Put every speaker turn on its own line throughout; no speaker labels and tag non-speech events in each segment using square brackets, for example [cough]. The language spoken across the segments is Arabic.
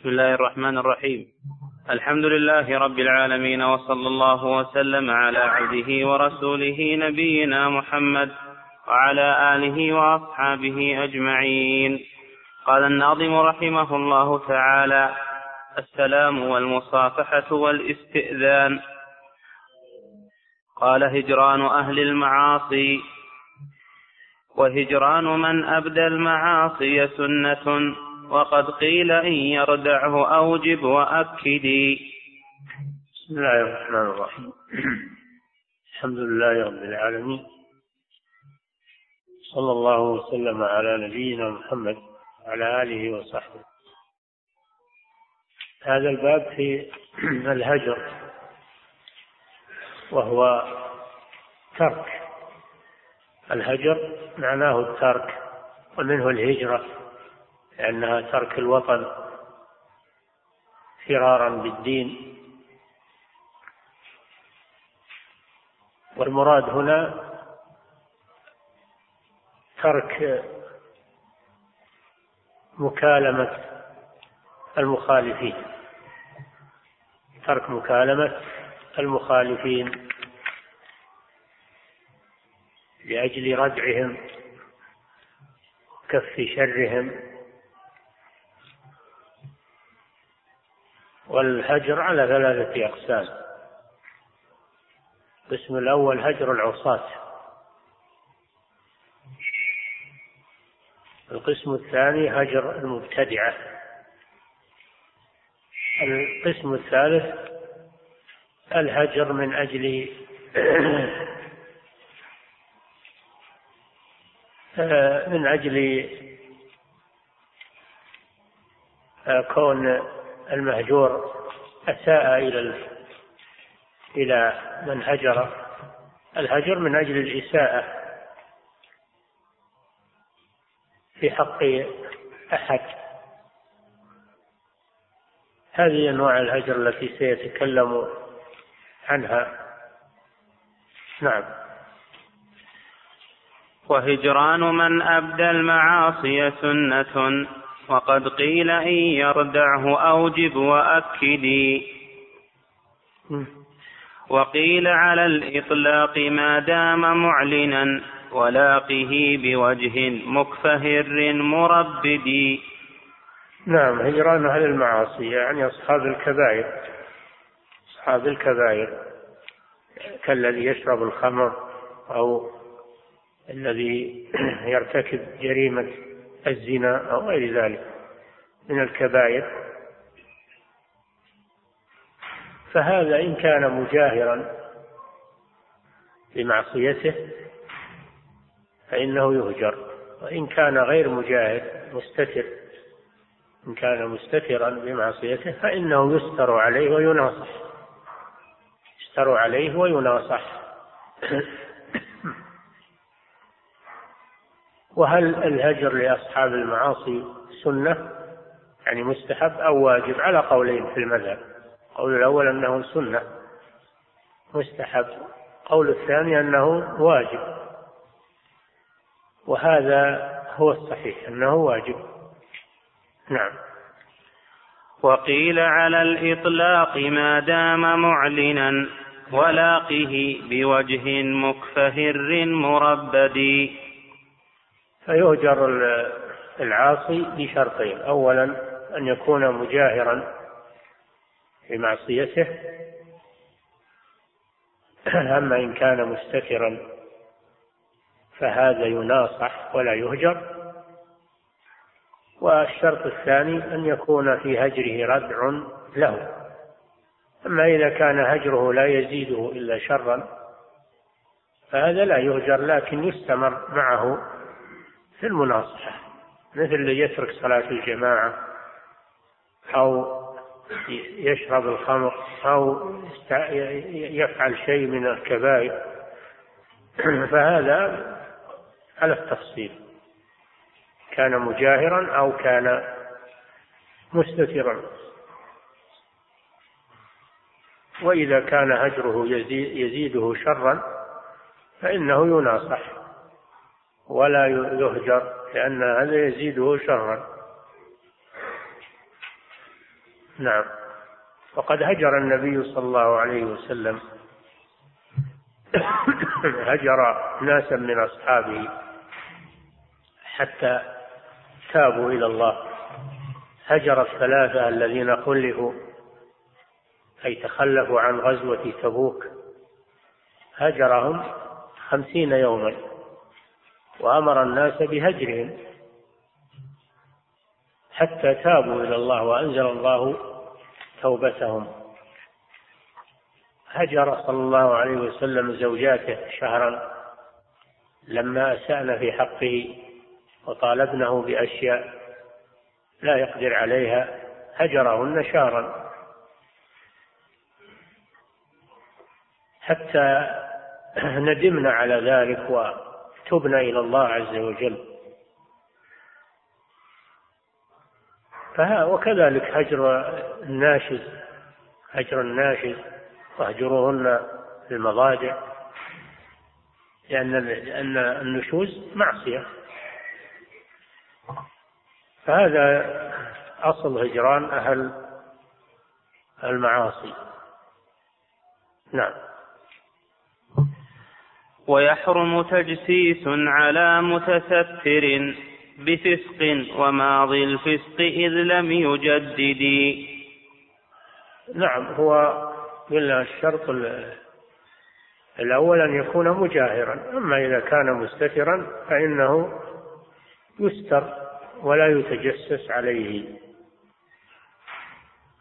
بسم الله الرحمن الرحيم. الحمد لله رب العالمين وصلى الله وسلم على عبده ورسوله نبينا محمد وعلى آله وأصحابه أجمعين. قال الناظم رحمه الله تعالى السلام والمصافحة والاستئذان. قال هجران أهل المعاصي. وهجران من أبدى المعاصي سنة. وقد قيل إن يردعه أوجب وأكدي
بسم الله الرحمن الرحيم. الحمد لله رب العالمين. صلى الله وسلم على نبينا محمد وعلى آله وصحبه. هذا الباب في الهجر وهو ترك. الهجر معناه الترك ومنه الهجرة. لأنها ترك الوطن فرارا بالدين. والمراد هنا ترك مكالمة المخالفين. ترك مكالمة المخالفين لأجل ردعهم وكف شرهم. والهجر على ثلاثة أقسام. القسم الأول هجر العصاة. القسم الثاني هجر المبتدعة. القسم الثالث الهجر من أجل [clears throat] من أجل كون المهجور أساء إلى إلى من هجر. الهجر من أجل الإساءة في حق أحد. هذه أنواع الهجر التي سيتكلم عنها. نعم.
وهجران من أبدى المعاصي سنة. وقد قيل إن يردعه أوجب وأكدي وقيل على الإطلاق ما دام معلنا ولاقه بوجه مكفهر مربد.
نعم هجران أهل المعاصي يعني أصحاب الكبائر. أصحاب الكبائر كالذي يشرب الخمر أو الذي [clears throat] يرتكب جريمة الزنا أو غير ذلك من الكبائر. فهذا إن كان مجاهرا بمعصيته فإنه يهجر وإن كان غير مجاهر مستتر إن كان مستترا بمعصيته فإنه يستر عليه ويناصح يستر عليه ويناصح. وهل الهجر لأصحاب المعاصي سنة؟ يعني مستحب أو واجب على قولين في المذهب. القول الأول أنه سنة. مستحب. قول الثاني أنه واجب. وهذا هو الصحيح أنه واجب. نعم.
وقيل على الإطلاق ما دام معلنا ولاقه بوجه مكفهر مربد
فيهجر العاصي بشرطين. أولا أن يكون مجاهرا بمعصيته أما إن كان مستترا فهذا يناصح ولا يهجر. والشرط الثاني أن يكون في هجره ردع له. أما إذا كان هجره لا يزيده إلا شرا فهذا لا يهجر لكن يستمر معه في المناصحة مثل اللي يترك صلاة الجماعة أو يشرب الخمر أو يفعل شيء من الكبائر فهذا على التفصيل. كان مجاهرا أو كان مستترا. وإذا كان هجره يزيده شرا فإنه يناصح. ولا يهجر لأن هذا يزيده شرا. نعم. وقد هجر النبي صلى الله عليه وسلم. [coughs] هجر ناسا من أصحابه حتى تابوا إلى الله. هجر الثلاثة الذين خلفوا أي تخلفوا عن غزوة تبوك. هجرهم خمسين يوما. وأمر الناس بهجرهم حتى تابوا إلى الله وأنزل الله توبتهم. هجر صلى الله عليه وسلم زوجاته شهرا لما أسأنا في حقه وطالبنه بأشياء لا يقدر عليها هجرهن شهرا. حتى ندمنا على ذلك وتبنا إلى الله عز وجل. فها وكذلك هجر الناشز هجر الناشز واهجروهن في المضاجع لأن لأن النشوز معصية. فهذا أصل هجران أهل المعاصي. نعم.
ويحرم تجسيس على متستر بفسق وماضي الفسق إذ لم يجدد.
نعم هو قلنا الشرط الأول أن يكون مجاهرا. أما إذا كان مستترا فإنه يستر ولا يتجسس عليه.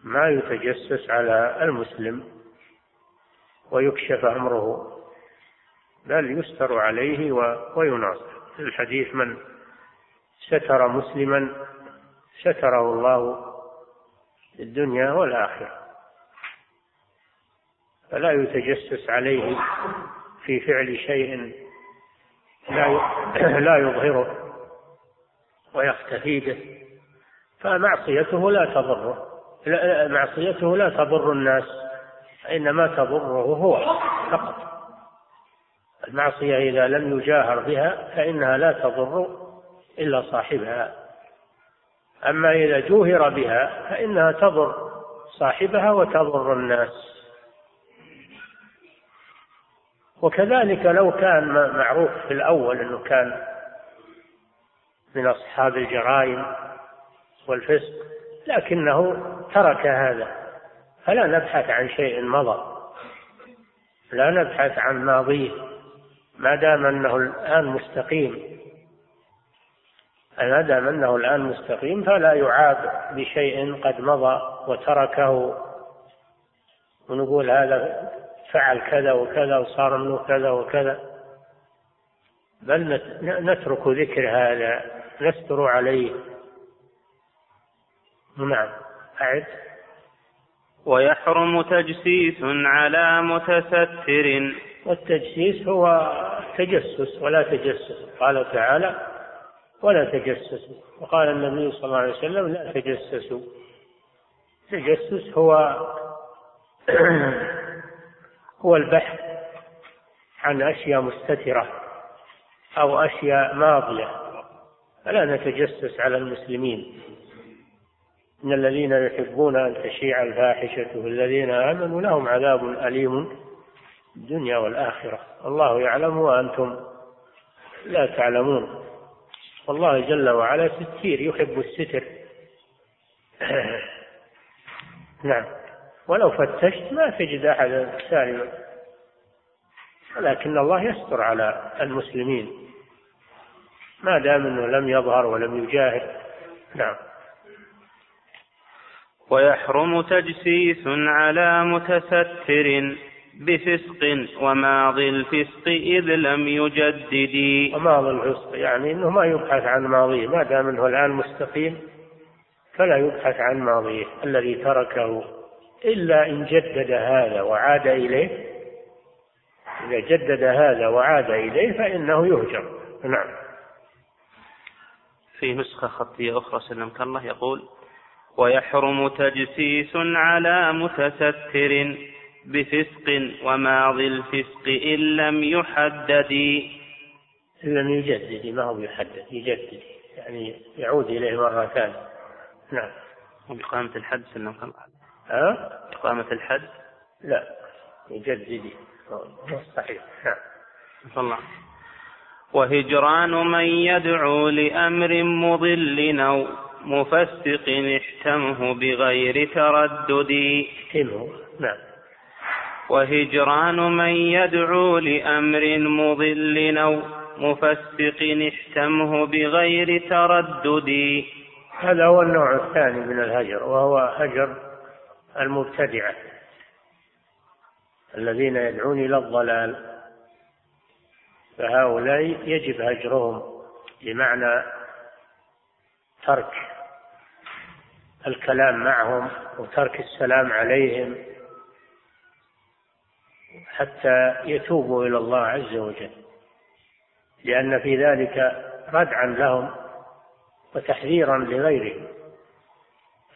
ما يتجسس على المسلم ويكشف أمره. بل يستر عليه ويناصر الحديث من ستر مسلما ستره الله في الدنيا والآخرة. فلا يتجسس عليه في فعل شيء لا [clears throat] يظهره ويختفي به. فمعصيته لا تضره. معصيته لا تضر الناس إنما تضره هو فقط. المعصية إذا لم يجاهر بها فإنها لا تضر إلا صاحبها. أما إذا جوهر بها فإنها تضر صاحبها وتضر الناس. وكذلك لو كان معروف في الأول أنه كان من أصحاب الجرائم والفسق لكنه ترك هذا. فلا نبحث عن شيء مضى لا نبحث عن ماضيه. ما دام أنه الآن مستقيم. ما دام أنه الآن مستقيم فلا يعاب بشيء قد مضى وتركه. ونقول هذا فعل كذا وكذا وصار منه كذا وكذا. بل نترك ذكر هذا نستر عليه. نعم. أعد.
ويحرم تجسيس على متستر.
والتجسيس هو تجسس ولا تجسس. قال تعالى ولا تجسسوا وقال النبي صلى الله عليه وسلم لا تجسسوا. التجسس هو [clears throat] هو البحث عن أشياء مستترة أو أشياء ماضية. فلا نتجسس على المسلمين. إن الذين يحبون أن تشيع الفاحشة في الذين آمنوا لهم عذاب أليم. الدنيا والآخرة. الله يعلم وأنتم لا تعلمون. والله جل وعلا ستير يحب الستر. [coughs] نعم. ولو فتشت ما تجد أحدا سالما ولكن الله يستر على المسلمين. ما دام إنه لم يظهر ولم يجاهد. نعم.
ويحرم تجسيس على متستر. بفسق وماضي الفسق إذ لم يجدد.
وماضي الفسق يعني أنه ما يبحث عن ماضيه ما دام أنه الآن مستقيم فلا يبحث عن ماضيه الذي تركه. إلا إن جدد هذا وعاد إليه إذا جدد هذا وعاد إليه فإنه يهجر. نعم.
في نسخة خطية أخرى سلمك الله يقول ويحرم تجسيس على متستر. بفسق وماضي الفسق إن لم يحدد.
إن لم يجدد ما هو يحدد؟ يجدد يعني يعود إليه مرة ثانية. نعم.
وبإقامة الحد سنة كم
ها؟
إقامة الحد.
لا يجددي صحيح نعم.
الله. وهجران من يدعو لأمر مضل أو مفسق احتمه بغير تردد.
احتمه. نعم.
وهجران من يدعو لأمر مضل أو مفسق احتمه بغير تردد.
هذا هو النوع الثاني من الهجر وهو هجر المبتدعة الذين يدعون إلى الضلال. فهؤلاء يجب هجرهم بمعنى ترك الكلام معهم وترك السلام عليهم. حتى يتوبوا إلى الله عز وجل. لأن في ذلك ردعا لهم وتحذيرا لغيرهم.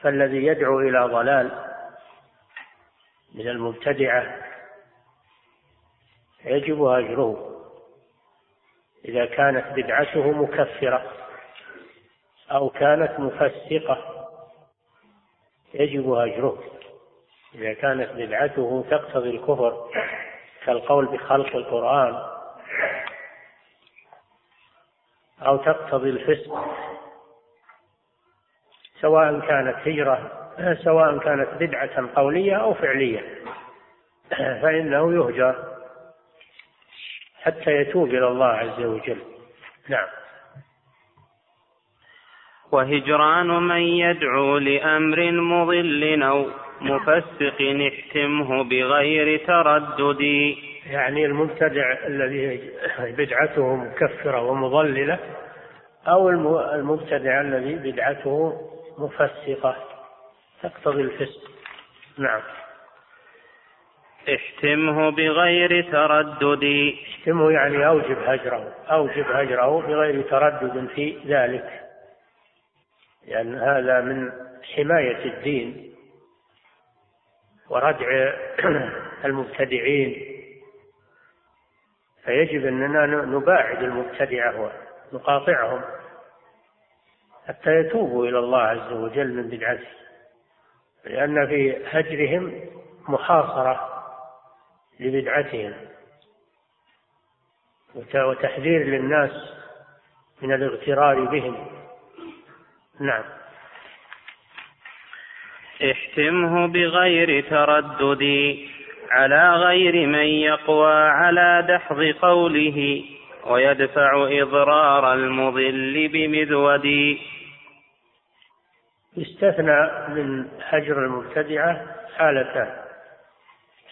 فالذي يدعو إلى ضلال من المبتدعة يجب هجره إذا كانت بدعته مكفرة أو كانت مفسقة يجب هجره إذا كانت بدعته تقتضي الكفر كالقول بخلق القرآن أو تقتضي الفسق سواء كانت هجرة سواء كانت بدعة قولية أو فعلية فإنه يهجر حتى يتوب إلى الله عز وجل. نعم.
وهجران من يدعو لأمر مضل أو مفسق احتمه بغير تردد.
يعني المبتدع الذي بدعته مكفرة ومضللة أو المبتدع الذي بدعته مفسقة. تقتضي الفسق. نعم.
احتمه بغير تردد.
احتمه يعني أوجب هجره أوجب هجره بغير تردد في ذلك. لأن هذا من حماية الدين. وردع [clears throat] المبتدعين. فيجب أننا نباعد المبتدعة ونقاطعهم حتى يتوبوا إلى الله عز وجل من بدعته لأن في هجرهم محاصرة لبدعتهم. وتحذير للناس من الاغترار بهم. نعم.
احتمه بغير تردد على غير من يقوى على دحض قوله ويدفع إضرار المضل بمذود.
يستثنى من هجر المبتدعة حالتان.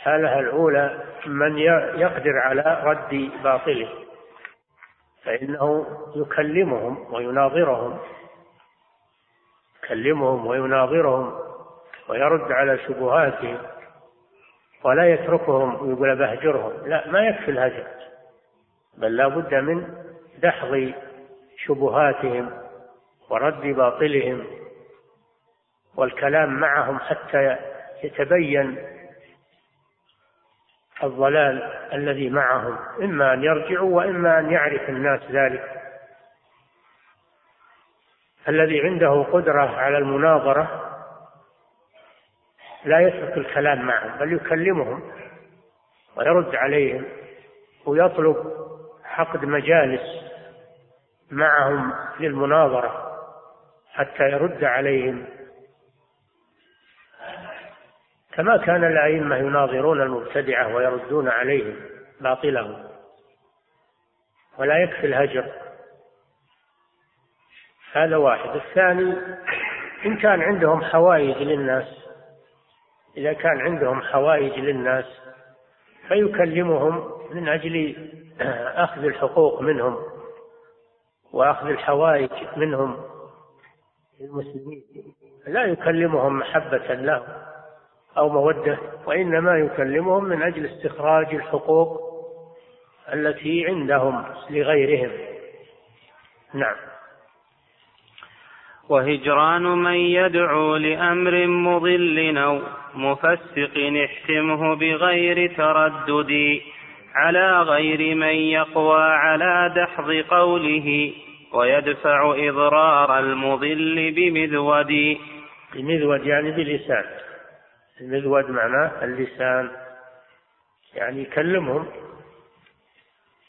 الحالة الأولى من يقدر على رد باطله فإنه يكلمهم ويناظرهم يكلمهم ويناظرهم ويرد على شبهاتهم ولا يتركهم ويقول بهجرهم لا ما يكفي الهجر بل لا بد من دحض شبهاتهم ورد باطلهم والكلام معهم حتى يتبين الضلال الذي معهم إما أن يرجعوا وإما أن يعرف الناس ذلك. الذي عنده قدرة على المناظرة لا يترك الكلام معهم بل يكلمهم ويرد عليهم ويطلب عقد مجالس معهم للمناظرة حتى يرد عليهم. كما كان الأئمة يناظرون المبتدعة ويردون عليهم باطلهم ولا يكفي الهجر. هذا واحد. الثاني إن كان عندهم حوائج للناس إذا كان عندهم حوائج للناس فيكلمهم من أجل أخذ الحقوق منهم وأخذ الحوائج منهم المسلمين لا يكلمهم محبة لهم أو مودة وإنما يكلمهم من أجل استخراج الحقوق التي عندهم لغيرهم. نعم.
وهجران من يدعو لأمر مضل أو مفسق احتمه بغير تردد على غير من يقوى على دحض قوله ويدفع إضرار المضل بمذود.
المذود يعني بلسان. المذود معناه اللسان. يعني يكلمهم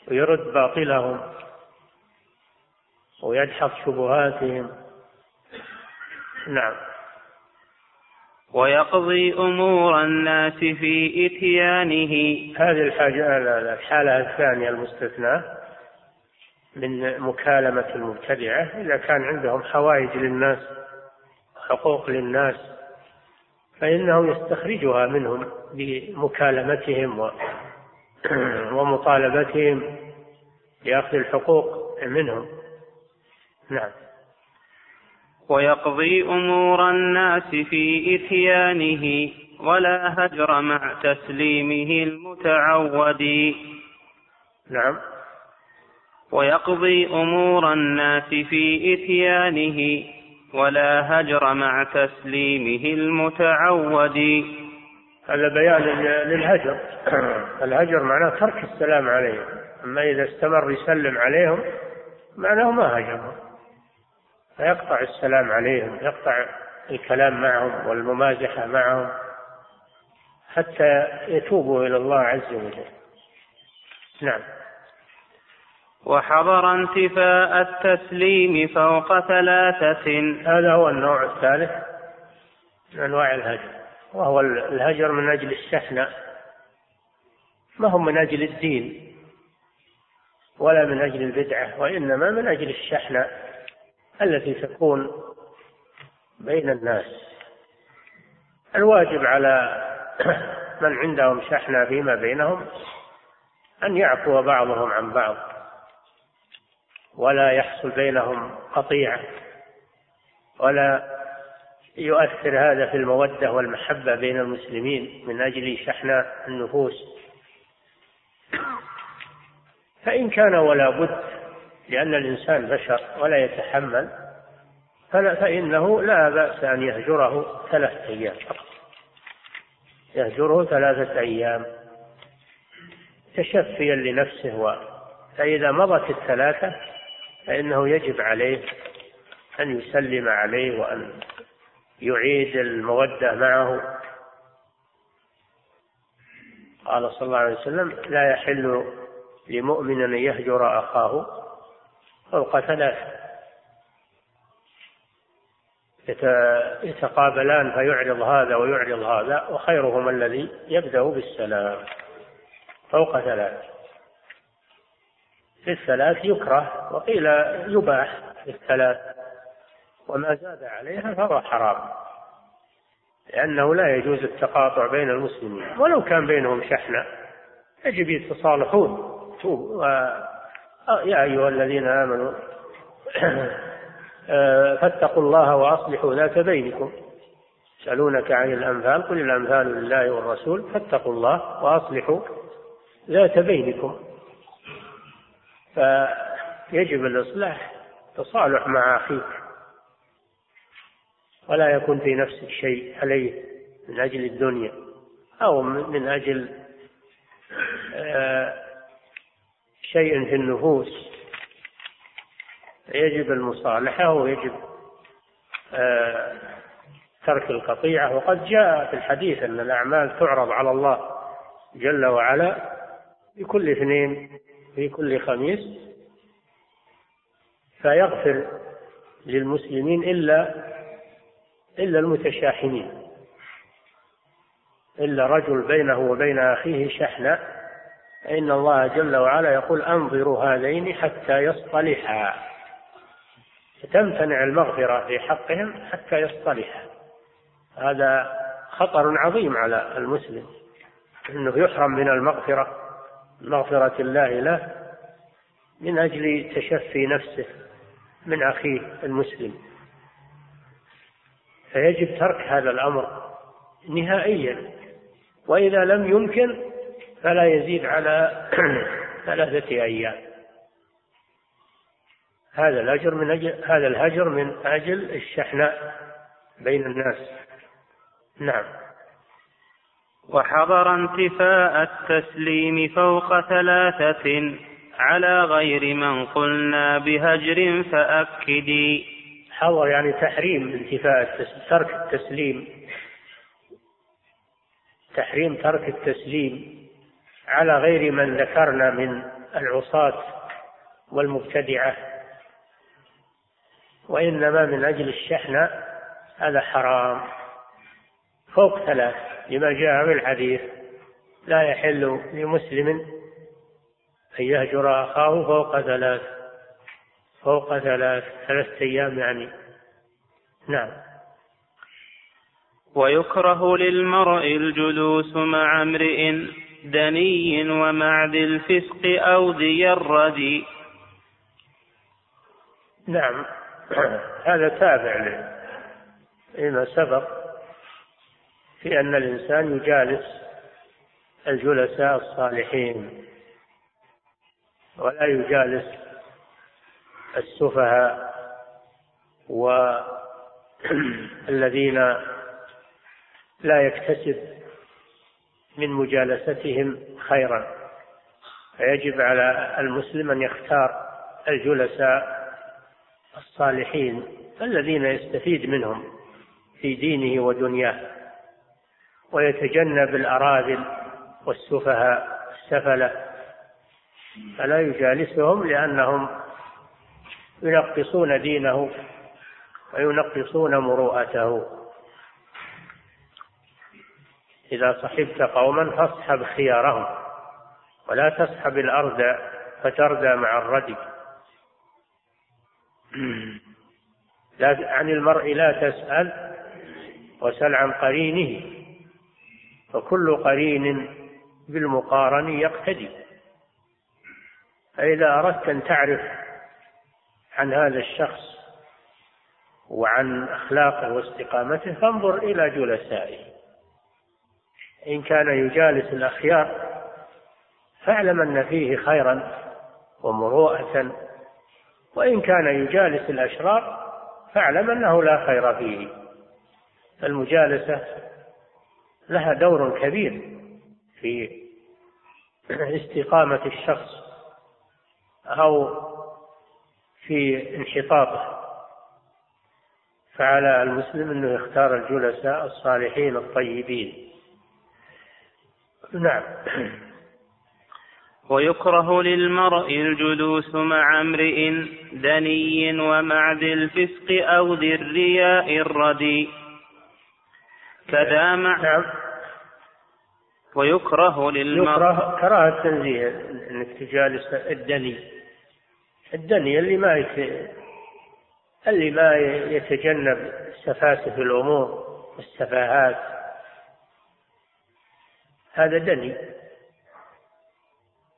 ويرد باطلهم ويدحض شبهاتهم. نعم.
ويقضي أمور الناس في إتيانه.
هذه الحاجة الحالة الثانية المستثناة من مكالمة المبتدعة. إذا كان عندهم حوائج للناس حقوق للناس فإنه يستخرجها منهم بمكالمتهم [clears throat] ومطالبتهم بأخذ الحقوق منهم. نعم.
ويقضي أمور الناس في إتيانه ولا هجر مع تسليمه المتعود.
نعم.
ويقضي أمور الناس في إتيانه ولا هجر مع تسليمه المتعود.
هذا بيان للهجر. [clears throat] الهجر معناه ترك السلام عليهم. أما إذا استمر يسلم عليهم معناه ما هجرهم. فيقطع السلام عليهم يقطع الكلام معهم والممازحة معهم حتى يتوبوا إلى الله عز وجل. نعم.
وحضر انتفاء التسليم فوق ثلاثة.
هذا هو النوع الثالث من أنواع الهجر وهو الهجر من أجل الشحنة ما هو من أجل الدين ولا من أجل البدعة وإنما من أجل الشحنة. التي تكون بين الناس. الواجب على [clears throat] من عندهم شحنة فيما بينهم أن يعفو بعضهم عن بعض ولا يحصل بينهم قطيعة ولا يؤثر هذا في المودة والمحبة بين المسلمين من أجل شحن النفوس. [clears throat] فإن كان ولا بد لأن الإنسان بشر ولا يتحمل فإنه لا بأس أن يهجره ثلاثة أيام. فقط يهجره ثلاثة أيام تشفيا لنفسه و فإذا مضت الثلاثة فإنه يجب عليه أن يسلم عليه وأن يعيد المودة معه. قال صلى الله عليه وسلم لا يحل لمؤمن أن يهجر أخاه فوق ثلاث. يتقابلان فيعرض هذا ويعرض هذا وخيرهما الذي يبدأ بالسلام. فوق ثلاث. في الثلاث يكره وقيل يباح في الثلاث. وما زاد عليها فهو حرام. لأنه لا يجوز التقاطع بين المسلمين. ولو كان بينهم شحنة يجب يتصالحون. يا أيها الذين آمنوا [clears throat] آه، فاتقوا الله وأصلحوا ذات بينكم. يسألونك عن الأنفال قل الأنفال لله والرسول فاتقوا الله وأصلحوا ذات بينكم. فيجب الإصلاح تصالح مع أخيك. ولا يكون في نفسك شيء عليه من أجل الدنيا أو من أجل آه، شيء في النفوس يجب المصالحة ويجب آه، ترك القطيعة. وقد جاء في الحديث أن الأعمال تعرض على الله جل وعلا في كل اثنين في كل خميس فيغفر للمسلمين إلا إلا المتشاحنين إلا رجل بينه وبين أخيه شحنة. فإن الله جل وعلا يقول أنظروا هذين حتى يصطلحا. تمتنع المغفرة في حقهم حتى يصطلحا. هذا خطر عظيم على المسلم أنه يحرم من المغفرة مغفرة الله له من أجل تشفي نفسه من أخيه المسلم. فيجب ترك هذا الأمر نهائيا. وإذا لم يمكن فلا يزيد على [clears throat] ثلاثة أيام. هذا الأجر من أجل هذا الهجر من أجل الشحناء بين الناس. نعم.
وحضر انتفاء التسليم فوق ثلاثة على غير من قلنا بهجر فأكدي
حظر يعني تحريم انتفاء ترك التسليم. تحريم ترك التسليم. على غير من ذكرنا من العصاة والمبتدعة. وإنما من أجل الشحنة هذا حرام. فوق ثلاث لما جاء في الحديث لا يحل لمسلم أن يهجر أخاه فوق ثلاث فوق ثلاث ثلاثة أيام يعني. نعم.
ويكره للمرء الجلوس مع امرئ دني ومع ذي الفسق أو ذي الردي
نعم. [clears throat] هذا تابع لما سبق في أن الإنسان يجالس الجلساء الصالحين ولا يجالس السفهاء والذين [clears throat] لا يكتسب من مجالستهم خيرا. فيجب على المسلم أن يختار الجلساء الصالحين الذين يستفيد منهم في دينه ودنياه ويتجنب الأراذل والسفهاء السفلة. فلا يجالسهم لأنهم ينقصون دينه وينقصون مروءته. إذا صحبت قوما فاصحب خيارهم ولا تصحب الأرض فتردى مع الردي لا عن المرء لا تسأل وسل عن قرينه فكل قرين بالمقارن يقتدي. فإذا أردت أن تعرف عن هذا الشخص وعن أخلاقه واستقامته فانظر إلى جلسائه. إن كان يجالس الأخيار فاعلم أن فيه خيرا ومروءة وإن كان يجالس الأشرار فاعلم أنه لا خير فيه. المجالسة لها دور كبير في استقامة الشخص أو في انحطاطه. فعلى المسلم أنه يختار الجلساء الصالحين الطيبين. نعم.
ويكره للمرء الجلوس مع امرئ دني ومع ذي الفسق أو ذي الرياء الردي كذا مع
نعم.
ويكره للمرء
يكره كراهة تنزيه إنك تجالس الدني. الدني اللي ما يت... اللي ما يتجنب سفاسف الأمور والسفاهات. هذا دني.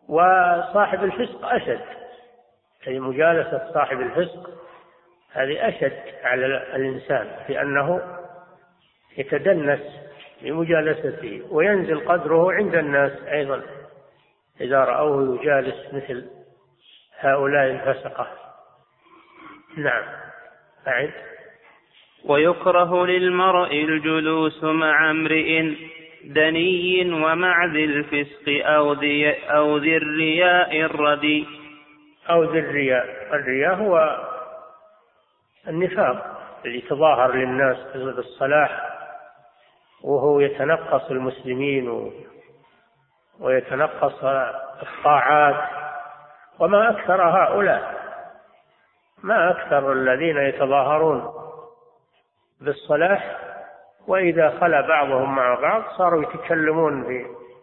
وصاحب الفسق أشد. أي مجالسة صاحب الفسق هذه أشد على الإنسان لأنه يتدنس بمجالسته وينزل قدره عند الناس أيضا. إذا رأوه يجالس مثل هؤلاء الفسقة. نعم. أعد.
ويكره للمرء الجلوس مع امرئ دني ومع ذي الفسق أو ذي, أو ذي الرياء الردي.
أو ذي الرياء. الرياء هو النفاق اللي تظاهر للناس بالصلاح وهو يتنقص المسلمين ويتنقص الطاعات. وما أكثر هؤلاء ما أكثر الذين يتظاهرون بالصلاح وإذا خلا بعضهم مع بعض صاروا يتكلمون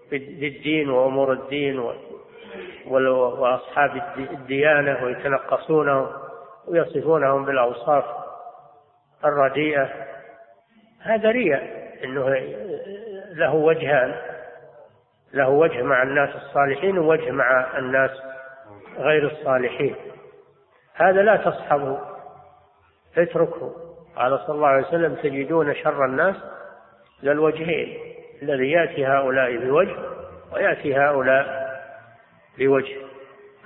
في الدين وأمور الدين وأصحاب الديانة ويتنقصونهم ويصفونهم بالأوصاف الرديئة. هذا رياء أنه له وجهان له وجه مع الناس الصالحين ووجه مع الناس غير الصالحين. هذا لا تصحبه اتركه. قال صلى الله عليه وسلم تجدون شر الناس ذا الوجهين الذي يأتي هؤلاء بوجه ويأتي هؤلاء بوجه.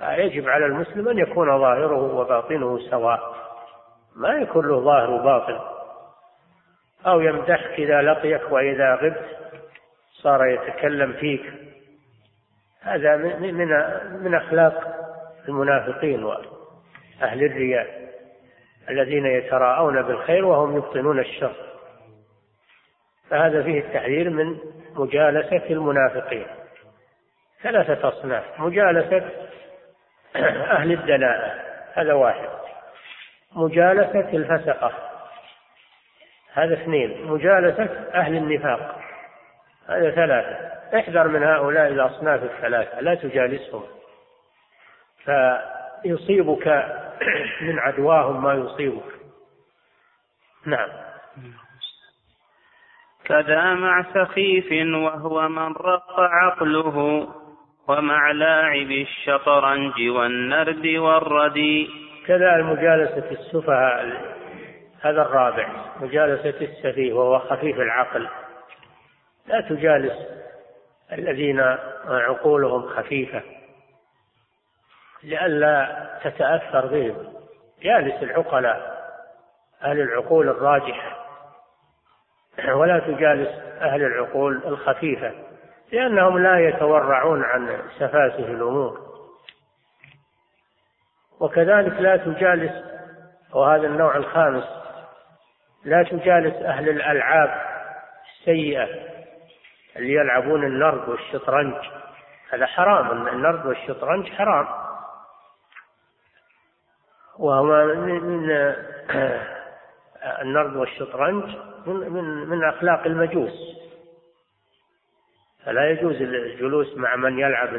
يجب على المسلم أن يكون ظاهره وباطنه سواء. ما يكون له ظاهر وباطن. أو يمدحك إذا لقيك وإذا غبت صار يتكلم فيك. هذا من من أخلاق المنافقين وأهل الرياء. الذين يتراءون بالخير وهم يبطنون الشر. فهذا فيه التحذير من مجالسة المنافقين. ثلاثة أصناف. مجالسة [clears throat] أهل الدناءة هذا واحد. مجالسة الفسقة. هذا اثنين. مجالسة أهل النفاق. هذا ثلاثة. احذر من هؤلاء الأصناف الثلاثة. لا تجالسهم. فيصيبك من عدواهم ما يصيبك. نعم.
كذا مع سخيف وهو من رق عقله ومع لاعب الشطرنج والنرد والردي
كذا المجالسة السفهاء. هذا الرابع. مجالسة السفيه وهو خفيف العقل. لا تجالس الذين عقولهم خفيفة. لئلا تتأثر بهم. جالس العقلاء أهل العقول الراجحة. [clears throat] ولا تجالس أهل العقول الخفيفة لأنهم لا يتورعون عن سفاسف الأمور. وكذلك لا تجالس وهذا النوع الخامس لا تجالس أهل الألعاب السيئة اللي يلعبون النرد والشطرنج. هذا حرام النرد والشطرنج حرام. وهما من النرد والشطرنج من من من أخلاق المجوس. فلا يجوز الجلوس مع من يلعب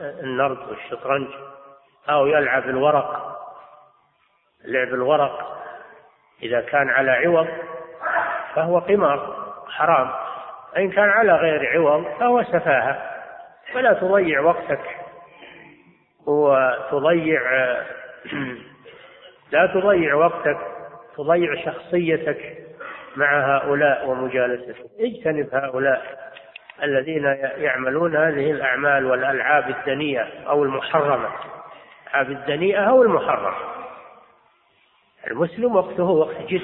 النرد والشطرنج أو يلعب الورق. لعب الورق إذا كان على عوض فهو قمار حرام. ان كان على غير عوض فهو سفاهة. فلا تضيع وقتك. وتضيع [clears throat] لا تضيع وقتك تضيع شخصيتك مع هؤلاء ومجالستهم اجتنب هؤلاء الذين يعملون هذه الأعمال والألعاب الدنيئة أو المحرمة. الألعاب الدنيئة أو المحرمة. المسلم وقته وقت جد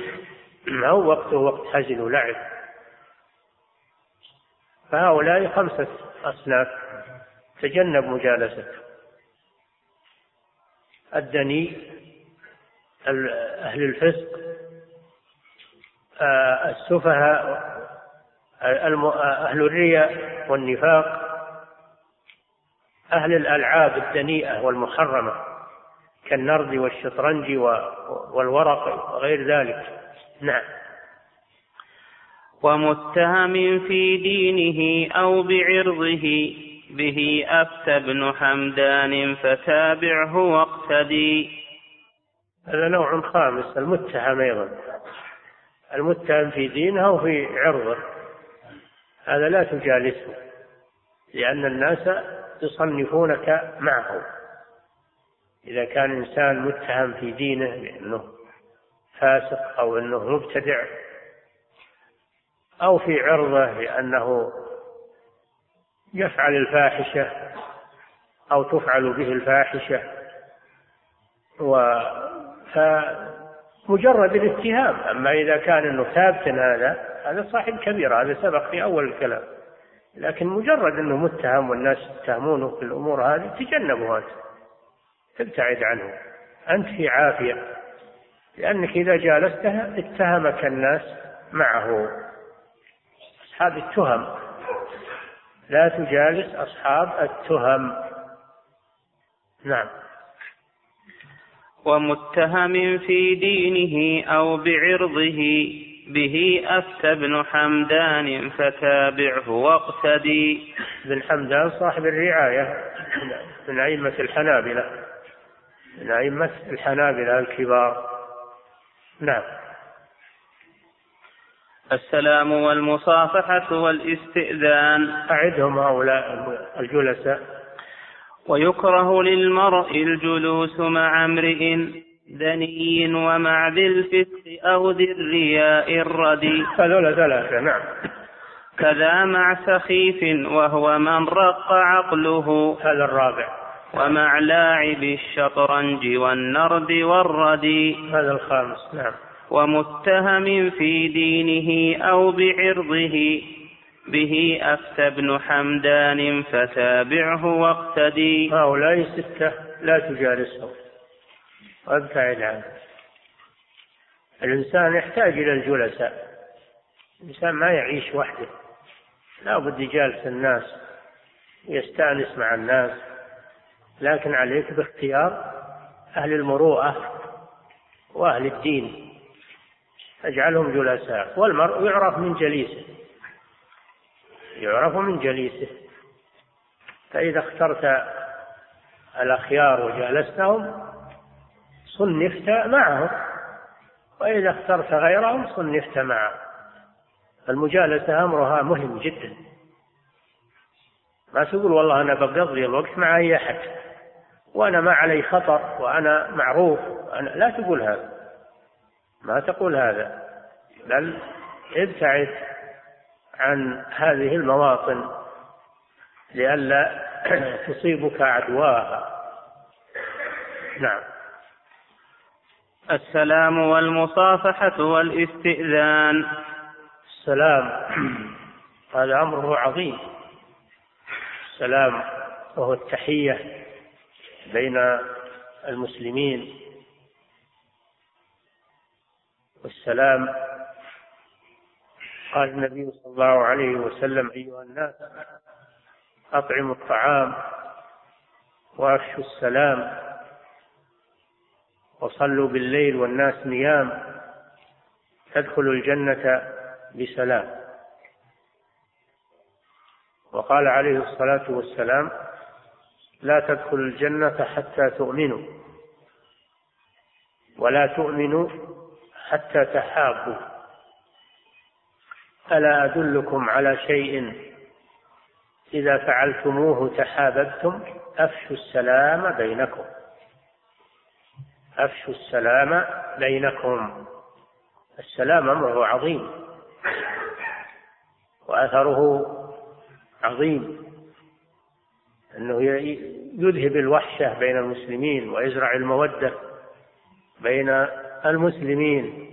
ما هو وقته وقت هزل ولعب. فهؤلاء خمسة أصناف. تجنب مجالستهم الدني أهل الفسق آه، السفهاء أهل الرياء والنفاق أهل الألعاب الدنيئة والمحرمة كالنرد والشطرنج والورق وغير ذلك. نعم.
ومتهم في دينه أو بعرضه به أفتى ابن حمدان فتابعه واقتدي.
هذا نوع خامس المتهم أيضا. المتهم في دينه وفي عرضه. هذا لا تجالسه لأن الناس يصنفونك معه. إذا كان إنسان متهم في دينه بأنه فاسق أو أنه مبتدع أو في عرضه بأنه يفعل الفاحشة أو تفعل به الفاحشة و فمجرد الاتهام أما إذا كان أنه ثابت هذا هذا صاحب كبيرة هذا سبق في أول الكلام. لكن مجرد أنه متهم والناس يتهمونه في الأمور هذه تجنبه أنت. تبتعد عنه. أنت في عافية. لأنك إذا جالسته اتهمك الناس معه. أصحاب التهم. لا تجالس أصحاب التهم. نعم.
ومتهم في دينه أو بعرضه به أفتى ابن حمدان فتابعه واقتدي.
ابن حمدان صاحب الرعاية من أئمة الحنابلة من أئمة الحنابلة الكبار. نعم.
السلام والمصافحة والإستئذان.
أعدهم هؤلاء الجلساء.
ويكره للمرء الجلوس مع امرئ دني ومع ذي الفسق أو ذي الرياء الردي.
هذول ثلاثة نعم.
كذا مع سخيف وهو من رق عقله.
هذا الرابع.
ومع لاعب الشطرنج والنرد والردي.
هذا الخامس نعم.
ومتهم في دينه أو بعرضه. به أفتى ابن حمدان فتابعه واقتدي.
هؤلاء ستة لا تجالسهم. وابتعد عنه الإنسان يحتاج إلى الجلساء. الإنسان ما يعيش وحده. لا بد يجالس الناس يستأنس مع الناس. لكن عليك باختيار أهل المروءة وأهل الدين. اجعلهم جلساء. والمرء يعرف من جليسه. يعرف من جليسه. فإذا اخترت الأخيار وجالستهم صنفت معهم. وإذا اخترت غيرهم صنفت معهم. المجالسة أمرها مهم جدا. ما تقول والله أنا بقضي الوقت مع أي أحد وأنا ما علي خطر وأنا معروف. أنا لا تقول هذا. ما تقول هذا. بل ابتعد عن هذه المواطن لئلا تصيبك عدواها. نعم.
السلام والمصافحة والاستئذان.
السلام. هذا أمره عظيم. السلام وهو التحية بين المسلمين. والسلام قال النبي صلى الله عليه وسلم أيها الناس أطعموا الطعام وأفشوا السلام وصلوا بالليل والناس نيام تدخلوا الجنة بسلام. وقال عليه الصلاة والسلام لا تدخلوا الجنة حتى تؤمنوا ولا تؤمنوا حتى تحابوا. ألا أدلكم على شيء؟ إذا فعلتموه تحاببتم أفشوا السلام بينكم. أفشوا السلام بينكم. السلام أمره عظيم. وأثره عظيم. أنه يذهب الوحشة بين المسلمين ويزرع المودة بين المسلمين.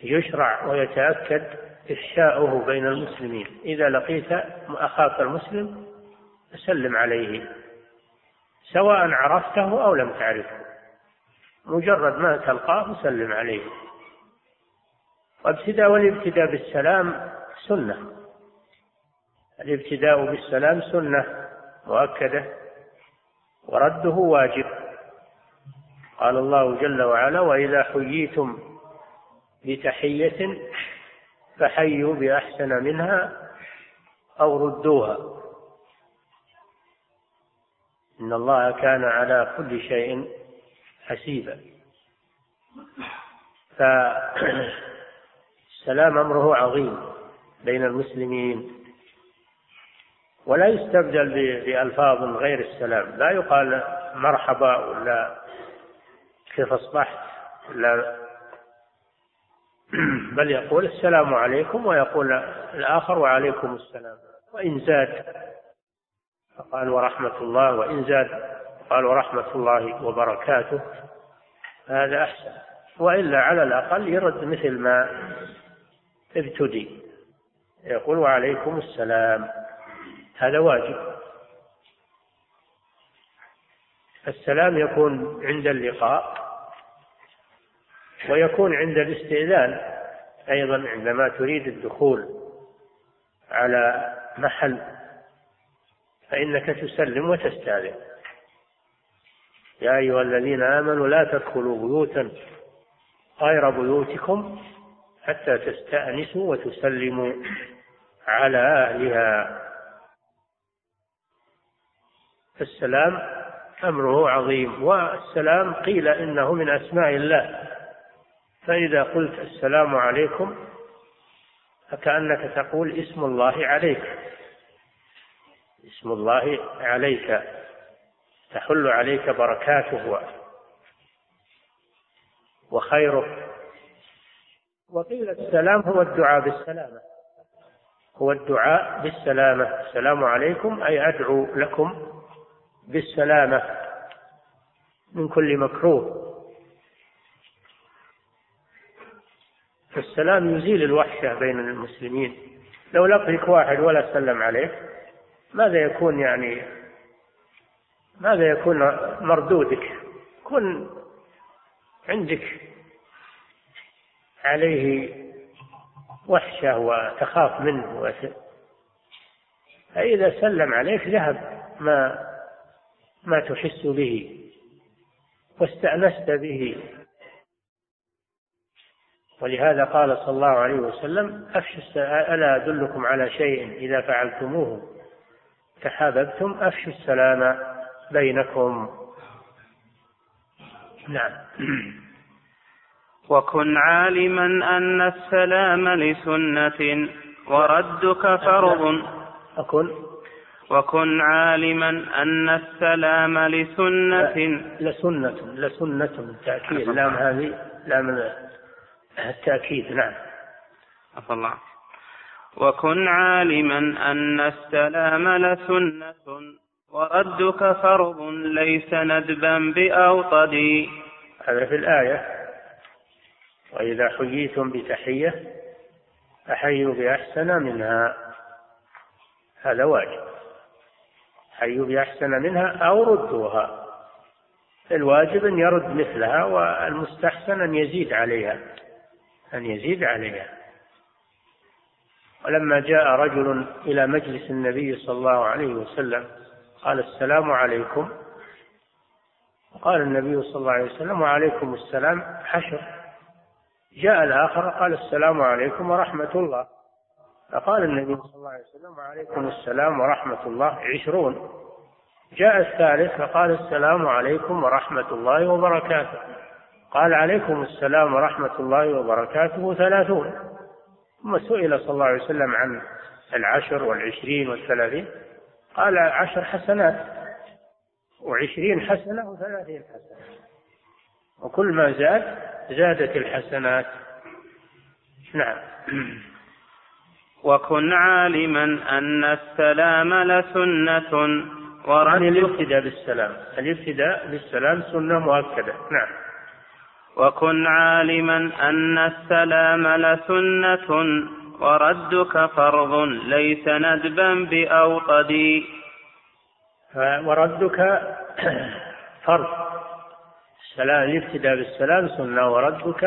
فيشرع ويتأكد إفشاؤه بين المسلمين. إذا لقيت أخاك المسلم فسلم عليه سواء عرفته أو لم تعرفه. مجرد ما تلقاه سلم عليه. وابتداء والابتداء بالسلام سنة. الابتداء بالسلام سنة مؤكدة ورده واجب. قال الله جل وعلا وإذا حييتم بتحية فحيوا بأحسن منها أو ردوها. إن الله كان على كل شيء حسيبا. فالسلام أمره عظيم بين المسلمين. ولا يستبدل بألفاظ غير السلام. لا يقال مرحبا ولا كيف أصبحت لا [clears throat] بل يقول السلام عليكم ويقول الآخر وعليكم السلام. وإن زاد فقال ورحمة الله وإن زاد قال ورحمة الله وبركاته. هذا أحسن. وإلا على الأقل يرد مثل ما ابتدي. يقول وعليكم السلام. هذا واجب. السلام يكون عند اللقاء. ويكون عند الاستئذان أيضا عندما تريد الدخول على محل فإنك تسلم وتستأذن. يا أيها الذين آمنوا لا تدخلوا بيوتا غير بيوتكم حتى تستأنسوا وتسلموا على أهلها. السلام أمره عظيم والسلام قيل إنه من أسماء الله. فإذا قلت السلام عليكم فكأنك تقول اسم الله عليك. اسم الله عليك تحل عليك بركاته وخيره. وقيل السلام هو الدعاء بالسلامة. هو الدعاء بالسلامة. السلام عليكم أي أدعو لكم بالسلامة من كل مكروه. فالسلام يزيل الوحشة بين المسلمين. لو لقيك واحد ولا سلم عليك ماذا يكون يعني؟ ماذا يكون مردودك؟ كن عندك عليه وحشة وتخاف منه. فإذا سلم عليك ذهب ما ما تحس به واستأنست به. ولهذا قال صلى الله عليه وسلم أفشوا ألا أدلكم على شيء إذا فعلتموه؟ تحاببتم أفشوا السلام بينكم. نعم.
وكن عالما أن السلام لسنة وردك فرض.
أكن
وكن عالما أن السلام لسنة.
لسنة لسنة تأكيد. لام هذه لام التأكيد نعم.
عفى الله وكن عالما أن السلام لسنة وردك فرض ليس ندبا بأوطد.
هذا في الآية. وإذا حييتم بتحية فحيوا بأحسن منها. هذا واجب. حيوا بأحسن منها أو ردوها. الواجب أن يرد مثلها والمستحسن أن يزيد عليها. أن يزيد عليها. ولما جاء رجل إلى مجلس النبي صلى الله عليه وسلم قال السلام عليكم. قال النبي صلى الله عليه وسلم وعليكم السلام حشر. جاء الآخر قال السلام عليكم ورحمة الله. فقال النبي صلى الله عليه وسلم وعليكم السلام ورحمة الله عشرون. جاء الثالث فقال السلام عليكم ورحمة الله وبركاته. قال عليكم السلام ورحمة الله وبركاته ثلاثون. ثم سئل صلى الله عليه وسلم عن العشر والعشرين والثلاثين. قال عشر حسنات وعشرين حسنة وثلاثين حسنة. وكل ما زاد زادت الحسنات. نعم.
وكن عالما أن السلام لسنة.
ورد يعني الابتداء بالسلام. الابتداء بالسلام سنة مؤكدة. نعم.
وكن عالما أن السلام لسنة وردك فرض ليس ندبا بأوطد
وردك فرض. السلام الابتداء بالسلام سنة وردك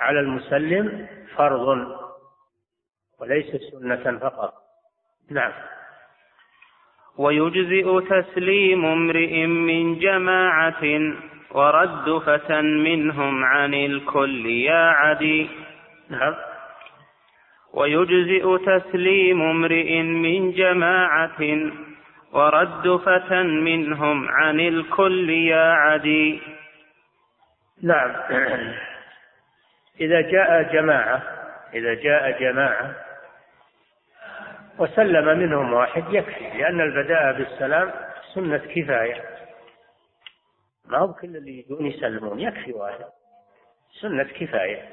على المسلم فرض وليس سنة فقط. نعم.
ويجزئ تسليم امرئ من جماعة ورد فتى منهم عن الكل يا عدي.
نعم.
ويجزئ تسليم امرئ من جماعة. ورد فتى منهم عن الكل يا عدي.
نعم. إذا جاء جماعة إذا جاء جماعة وسلم منهم واحد يكفي لأن البداء بالسلام سنة كفاية. ما هو كل اللي يجون يسلمون يكفي واحد. سنة كفاية.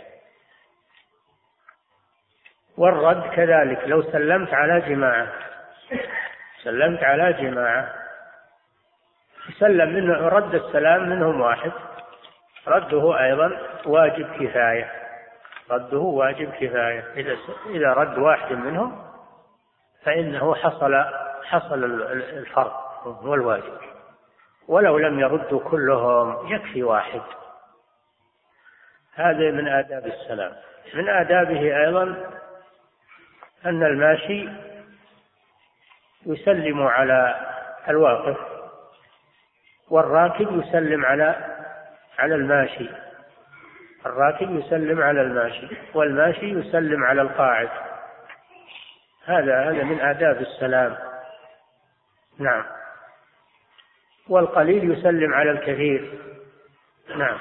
والرد كذلك لو سلمت على جماعة سلمت على جماعة سلم منه رد السلام منهم واحد. رده أيضا واجب كفاية. رده واجب كفاية. إذا إذا رد واحد منهم فإنه حصل حصل الفرض هو الواجب ولو لم يردوا كلهم يكفي واحد. هذا من آداب السلام. من آدابه أيضا أن الماشي يسلم على الواقف والراكب يسلم على على الماشي. الراكب يسلم على الماشي والماشي يسلم على القاعد. هذا هذا من آداب السلام. نعم. والقليل يسلم على الكثير. نعم.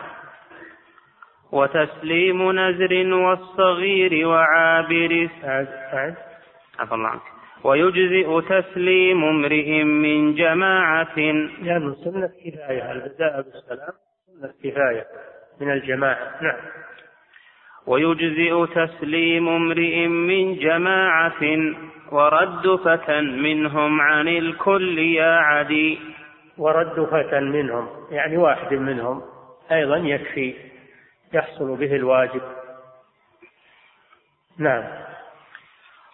وتسليم نزر والصغير وعابر.
أعد
عفى الله عنك. ويجزئ تسليم امرئ من جماعة.
لأنه سنة كفاية البداء بالسلام سنة كفاية من الجماعة. نعم.
ويجزئ تسليم امرئ من جماعة. ورد فتى منهم عن الكل يا عدي.
ورد فتى منهم يعني واحد منهم أيضا يكفي يحصل به الواجب. نعم.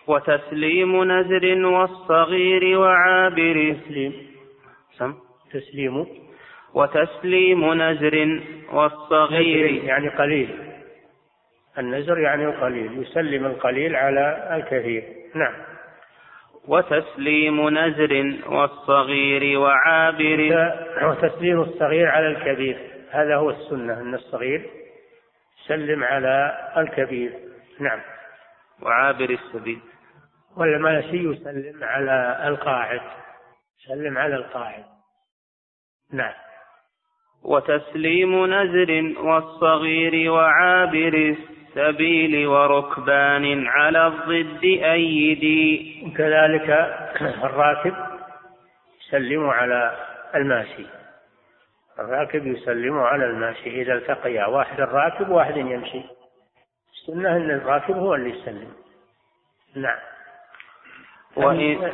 وتسليم نزر والصغير وعابر.
تسليم.
سم.
تسليم.
وتسليم نزر والصغير.
يعني قليل. النزر يعني القليل يسلم القليل على الكثير. نعم.
وتسليم نزر والصغير وعابر.
وتسليم الصغير على الكبير. هذا هو السنة أن الصغير يسلم على الكبير. نعم.
وعابر السبيل.
والماشي يسلم على القاعد. يسلم على القاعد. نعم.
وتسليم نزر والصغير وعابر. السبيل وركبان على الضد أيدي.
وكذلك [clears throat] الراكب يسلم على الماشي. الراكب يسلم على الماشي إذا التقيا. واحد الراكب وواحد يمشي. السنة أن الراكب هو اللي يسلم. نعم. وإن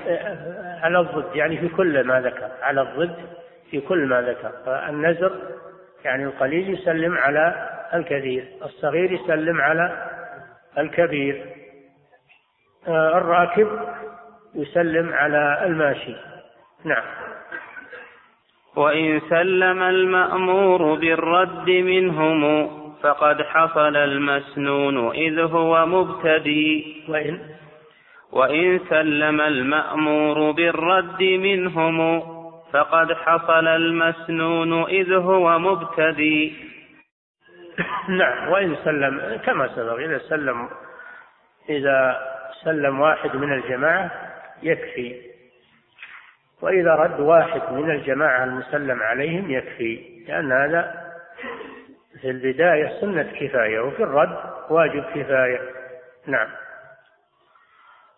على الضد يعني في كل ما ذكر. على الضد في كل ما ذكر. النزر يعني القليل يسلم على الكثير الصغير يسلم على الكبير. آه، الراكب يسلم على الماشي. نعم.
وإن سلم المأمور بالرد منهم فقد حصل المسنون إذ هو مبتدي.
وإن
وإن سلم المأمور بالرد منهم فقد حصل المسنون إذ هو مبتدي. [coughs]
نعم وإن سلم كما سبق إذا سلم إذا سلم واحد من الجماعة يكفي. وإذا رد واحد من الجماعة المسلم عليهم يكفي لأن هذا في البداية سنة كفاية وفي الرد واجب كفاية. نعم.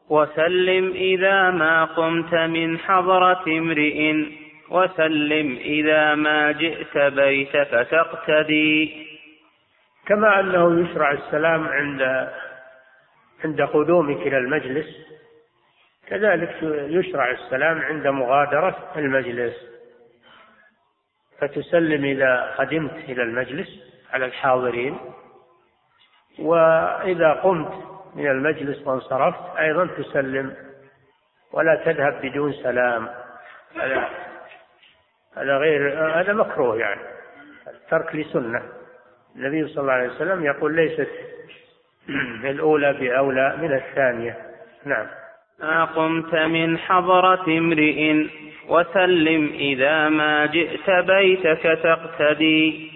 وسلم إذا ما قمت من حضرة امرئ وسلم إذا ما جئت بيتك تقتدي
كما أنه يشرع السلام عند عند قدومك إلى المجلس كذلك يشرع السلام عند مغادرة المجلس. فتسلم إذا قدمت إلى المجلس على الحاضرين وإذا قمت من المجلس وانصرفت أيضا تسلم ولا تذهب بدون سلام. هذا هذا غير هذا مكروه يعني الترك لسنة. النبي صلى الله عليه وسلم يقول ليست [clears throat] الأولى بأولى من الثانية. نعم.
ما قمت من حضرة امرئ وسلم إذا ما جئت بيتك تقتدي.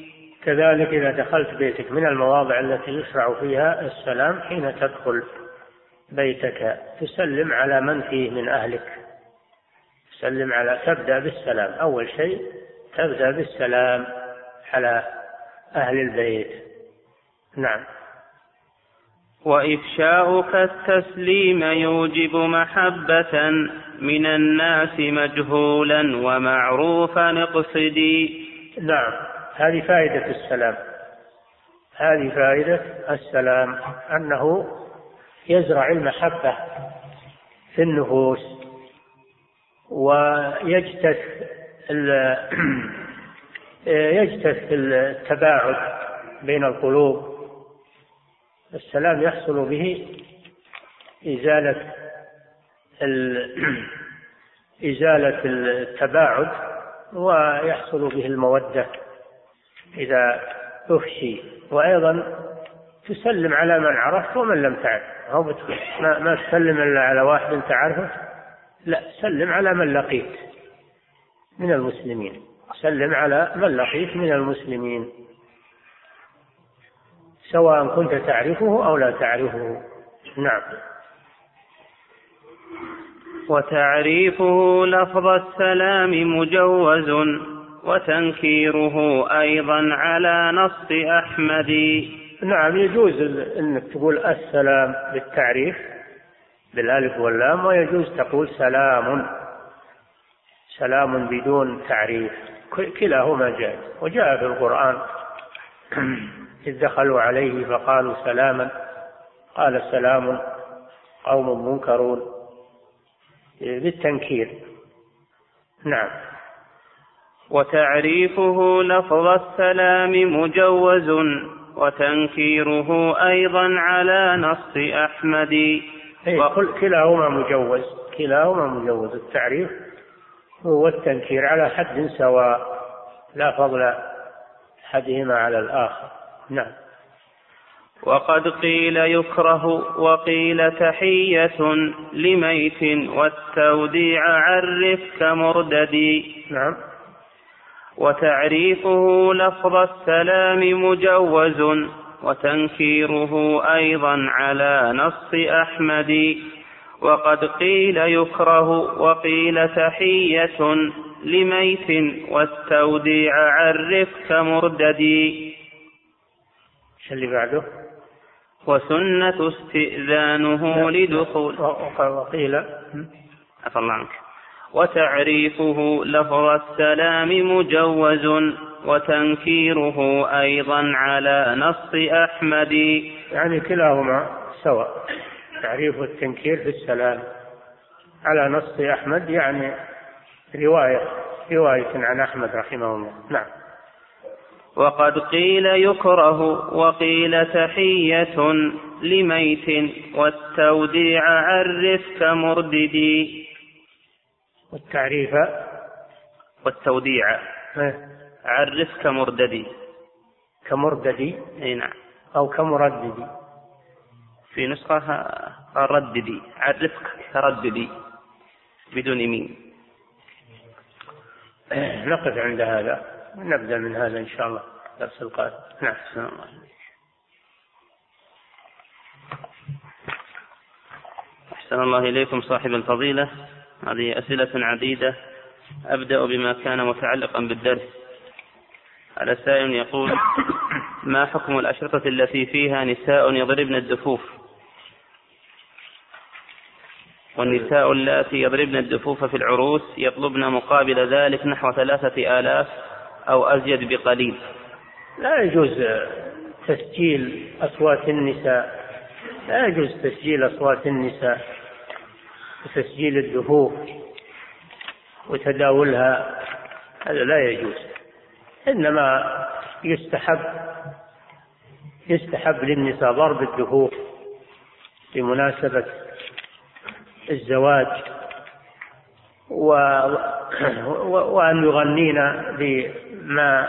كذلك إذا دخلت بيتك من المواضع التي يشرع فيها السلام حين تدخل بيتك تسلم على من فيه من أهلك. تسلم على تبدأ بالسلام. أول شيء تبدأ بالسلام على أهل البيت. نعم.
وإفشاؤك التسليم يوجب محبة من الناس مجهولا ومعروفا اقصدي
نعم. هذه فائدة السلام. هذه فائدة السلام أنه يزرع المحبة في النفوس ويجتث [clears throat] يجتث التباعد بين القلوب. السلام يحصل به إزالة [clears throat] إزالة التباعد ويحصل به المودة إذا أفشي. وأيضا تسلم على من عرفت ومن لم تعرف. هو ما, ما تسلم إلا على واحد تعرفه لا سلم على من لقيت من المسلمين. سلم على من لقيت من المسلمين سواء كنت تعرفه أو لا تعرفه. نعم.
وتعريفه لفظ السلام مجوز وتنكيره أيضا على نص أحمد.
نعم يجوز أنك تقول السلام بالتعريف بالألف واللام ويجوز تقول سلام سلام بدون تعريف. كلاهما جائز. وجاء في القرآن إذ دخلوا عليه فقالوا سلاما. قال سلام قوم منكرون. بالتنكير. نعم.
وتعريفه لفظ السلام مجوز وتنكيره أيضا على نص أحمد.
إيه، كلاهما مجوز. كلاهما مجوز. التعريف والتنكير على حد سواء لا فضل أحدهما على الآخر. نعم.
وقد قيل يكره وقيل تحية لميت والتوديع عرف كمرددي
نعم.
وتعريفه لفظ السلام مجوز وتنكيره أيضا على نص أحمد وقد قيل يكره وقيل تحية لميت والتوديع عرف كمرددي
اللي بعده.
وسنة استئذانه لدخول.
وقيل.
عفى الله عنك. وتعريفه لفظ السلام مجوز وتنكيره أيضا على نص أحمد.
يعني كلاهما سواء. تعريف التنكير في السلام. على نص أحمد يعني رواية رواية عن أحمد رحمه الله. نعم.
وقد قيل يكره وقيل تحية لميت والتوديع عرف كمرددي
والتعريف؟
والتوديع. عرف كمرددي
كمرددي؟
إي نعم.
أو كمرددي.
في نسخة رددي عرف كرددي بدون ميم
إيه، نقف عند هذا نبدأ من هذا إن شاء الله درس القادم. نعم السلام
أحسن الله إليكم صاحب الفضيلة. هذه أسئلة عديدة. أبدأ بما كان متعلقا بالدرس. على سائل يقول ما حكم الأشرطة التي فيها نساء يضربن الدفوف والنساء اللاتي يضربن الدفوف في العروس يطلبن مقابل ذلك نحو ثلاثة آلاف أو أزيد بقليل.
لا يجوز تسجيل أصوات النساء. لا يجوز تسجيل أصوات النساء وتسجيل الدفوف وتداولها. هذا لا يجوز. إنما يستحب يستحب للنساء ضرب الدفوف بمناسبة الزواج و... وأن يغنين بما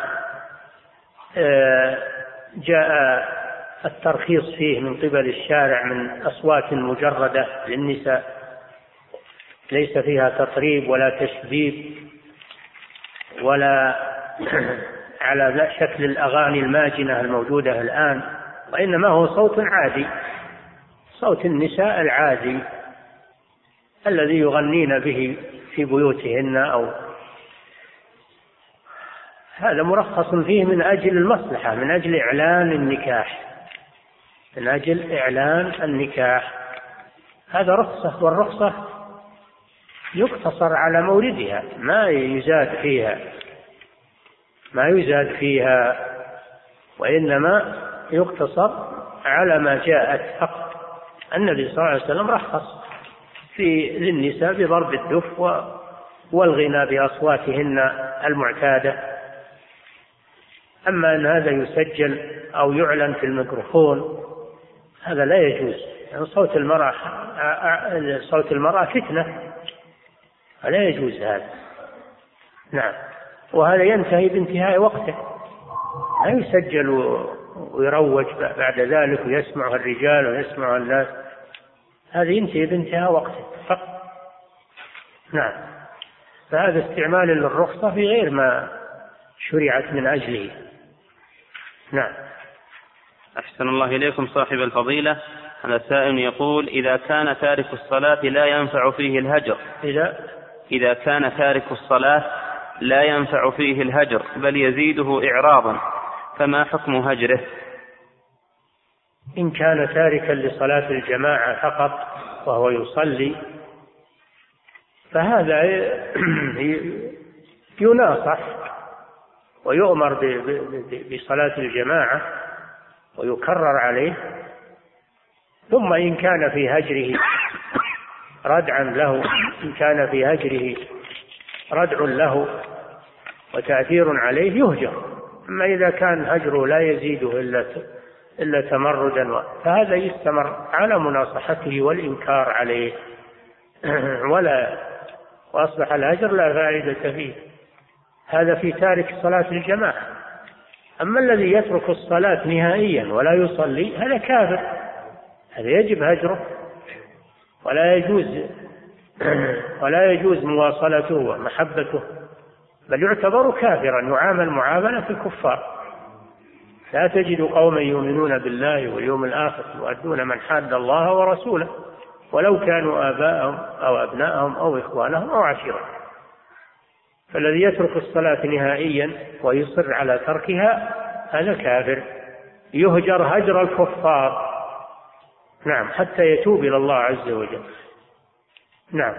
آه، جاء الترخيص فيه من قبل الشارع من أصوات مجردة للنساء. ليس فيها تطريب ولا تشبيب ولا [clears throat] على شكل الأغاني الماجنة الموجودة الآن وإنما هو صوت عادي صوت النساء العادي. الذي يغنين به في بيوتهن أو هذا مرخص فيه من أجل المصلحة من أجل إعلان النكاح من أجل إعلان النكاح. هذا رخصة والرخصة يقتصر على موردها ما يزاد فيها ما يزاد فيها وإنما يقتصر على ما جاءت فقط النبي صلى الله عليه وسلم رخص. في للنساء بضرب الدف والغنى بأصواتهن المعتادة. أما أن هذا يسجل أو يعلن في الميكروفون هذا لا يجوز. يعني صوت المرأة صوت المرأة فتنة. فلا يجوز هذا. نعم. وهذا ينتهي بانتهاء وقته. لا يسجل ويروج بعد ذلك ويسمعه الرجال ويسمعه الناس. هذا ينتهي بانتهاء وقته فقط. نعم. فهذا استعمال للرخصة في غير ما شرعت من أجله. نعم.
أحسن الله إليكم صاحب الفضيلة. هذا سائل يقول إذا كان تارك الصلاة لا ينفع فيه الهجر.
إذا؟
إذا كان تارك الصلاة لا ينفع فيه الهجر بل يزيده إعراضا فما حكم هجره؟
إن كان تاركا لصلاة الجماعة فقط وهو يصلي فهذا [clears throat] يناصح ويؤمر بصلاة الجماعة ويكرر عليه ثم إن كان في هجره ردعا له إن كان في هجره ردع له وتأثير عليه يهجر. أما إذا كان هجره لا يزيده إلا إلا تمردا فهذا يستمر على مناصحته والإنكار عليه. [clears throat] ولا وأصبح الهجر لا فائدة فيه. هذا في تارك صلاة الجماعة. أما الذي يترك الصلاة نهائيا ولا يصلي هذا كافر. هذا يجب هجره ولا يجوز [clears throat] ولا يجوز مواصلته ومحبته. بل يعتبر كافرا. يعامل معاملة الكفار. لا تجد قوما يؤمنون بالله واليوم الآخر يؤدون من حاد الله ورسوله ولو كانوا آباءهم أو أبناءهم أو إخوانهم أو عشيرتهم فالذي يترك الصلاة نهائيا ويصر على تركها هذا كافر. يهجر هجر الكفار. نعم حتى يتوب إلى الله عز وجل. نعم.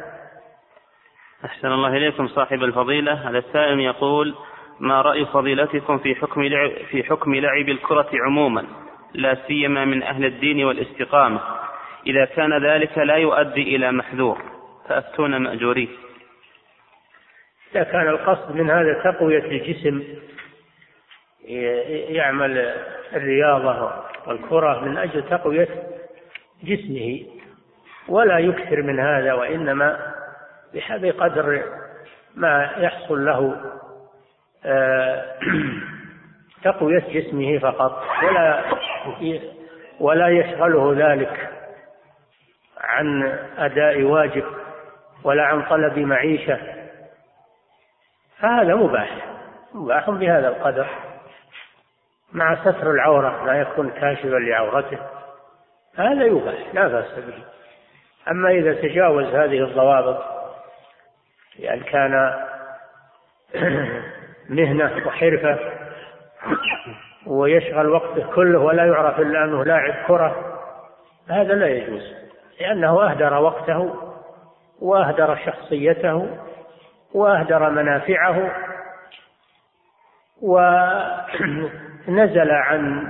أحسن الله إليكم صاحب الفضيلة. هذا السائل يقول ما رأي فضيلتكم في حكم لعب في حكم لعب الكرة عموما لا سيما من أهل الدين والاستقامة. إذا كان ذلك لا يؤدي إلى محذور. فأفتون مأجورين
إذا كان القصد من هذا تقوية الجسم يعمل الرياضة والكرة من أجل تقوية جسمه ولا يكثر من هذا وإنما بقدر ما يحصل له [clears throat] تقوية جسمه فقط ولا ولا يشغله ذلك عن أداء واجب ولا عن طلب معيشة. فهذا مباح مباح بهذا القدر. مع ستر العورة لا يكون كاشفا لعورته. هذا يباح لا بأس به. أما إذا تجاوز هذه الضوابط بأن كان [clears throat] مهنة وحرفة ويشغل وقته كله ولا يعرف إلا أنه لاعب كرة. هذا لا يجوز لأنه أهدر وقته وأهدر شخصيته وأهدر منافعه ونزل عن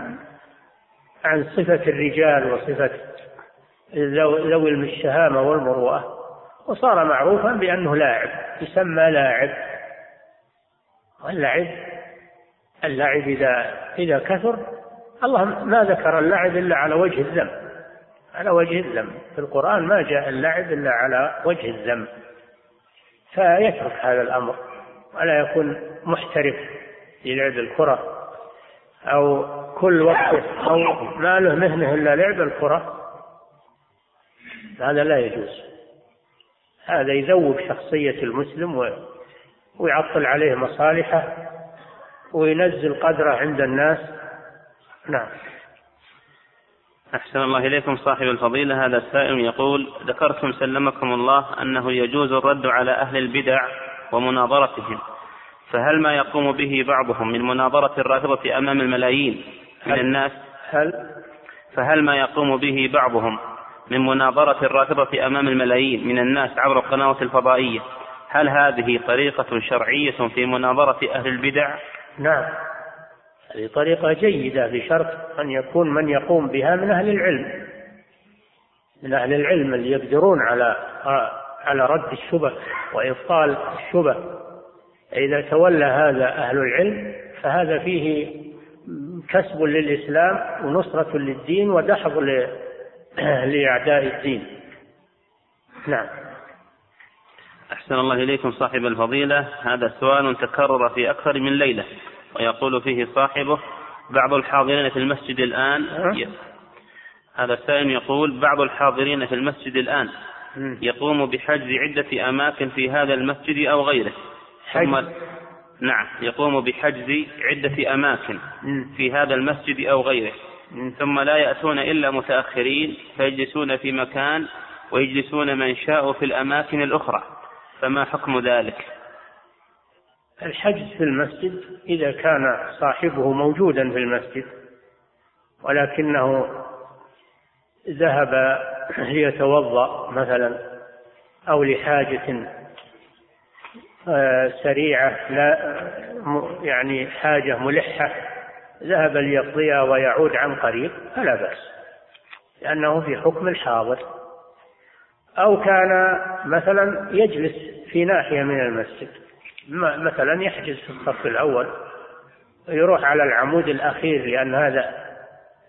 عن صفة الرجال وصفة ذوي الشهامة والمروءة وصار معروفا بأنه لاعب يسمى لاعب. واللعب اللعب إذا إذا كثر الله ما ذكر اللعب إلا على وجه الذم. على وجه الذم. في القرآن ما جاء اللعب إلا على وجه الذم. فيترك هذا الأمر. ولا يكون محترف في لعب الكرة. أو كل وقته أو ما له مهنة إلا لعب الكرة. هذا لا يجوز. هذا يذوب شخصية المسلم ويعطل عليه مصالحه وينزل قدره عند الناس. نعم.
أحسن الله إليكم صاحب الفضيلة. هذا السائل يقول ذكرتم سلمكم الله أنه يجوز الرد على أهل البدع ومناظرتهم فهل ما يقوم به بعضهم من مناظرة الرافضة أمام الملايين من هل الناس؟
هل
فهل ما يقوم به بعضهم من مناظرة الرافضة أمام الملايين من الناس عبر القنوات الفضائية؟ هل هذه طريقة شرعية في مناظرة أهل البدع؟
نعم. هذه طريقة جيدة بشرط أن يكون من يقوم بها من أهل العلم. من أهل العلم اللي يقدرون على على رد الشبه وإبطال الشبه. إذا تولى هذا أهل العلم فهذا فيه كسب للإسلام ونصرة للدين ودحض لأعداء الدين. نعم.
أحسن الله إليكم صاحب الفضيلة. هذا سؤال تكرر في أكثر من ليلة ويقول فيه صاحبه بعض الحاضرين في المسجد الآن هذا السائل يقول بعض الحاضرين في المسجد الآن يقوم بحجز عدة أماكن في هذا المسجد أو غيره. ثم نعم يقوم بحجز عدة أماكن في هذا المسجد أو غيره. ثم لا يأتون إلا متأخرين فيجلسون في مكان ويجلسون من شاءوا في الأماكن الأخرى. فما حكم ذلك؟
الحجز في المسجد إذا كان صاحبه موجودا في المسجد ولكنه ذهب ليتوضأ مثلا أو لحاجة آه، سريعة لا يعني حاجة ملحة ذهب ليقضيها ويعود عن قريب فلا بأس لأنه في حكم الحاضر. أو كان مثلا يجلس في ناحية من المسجد مثلا يحجز في الصف الأول يروح على العمود الأخير لأن هذا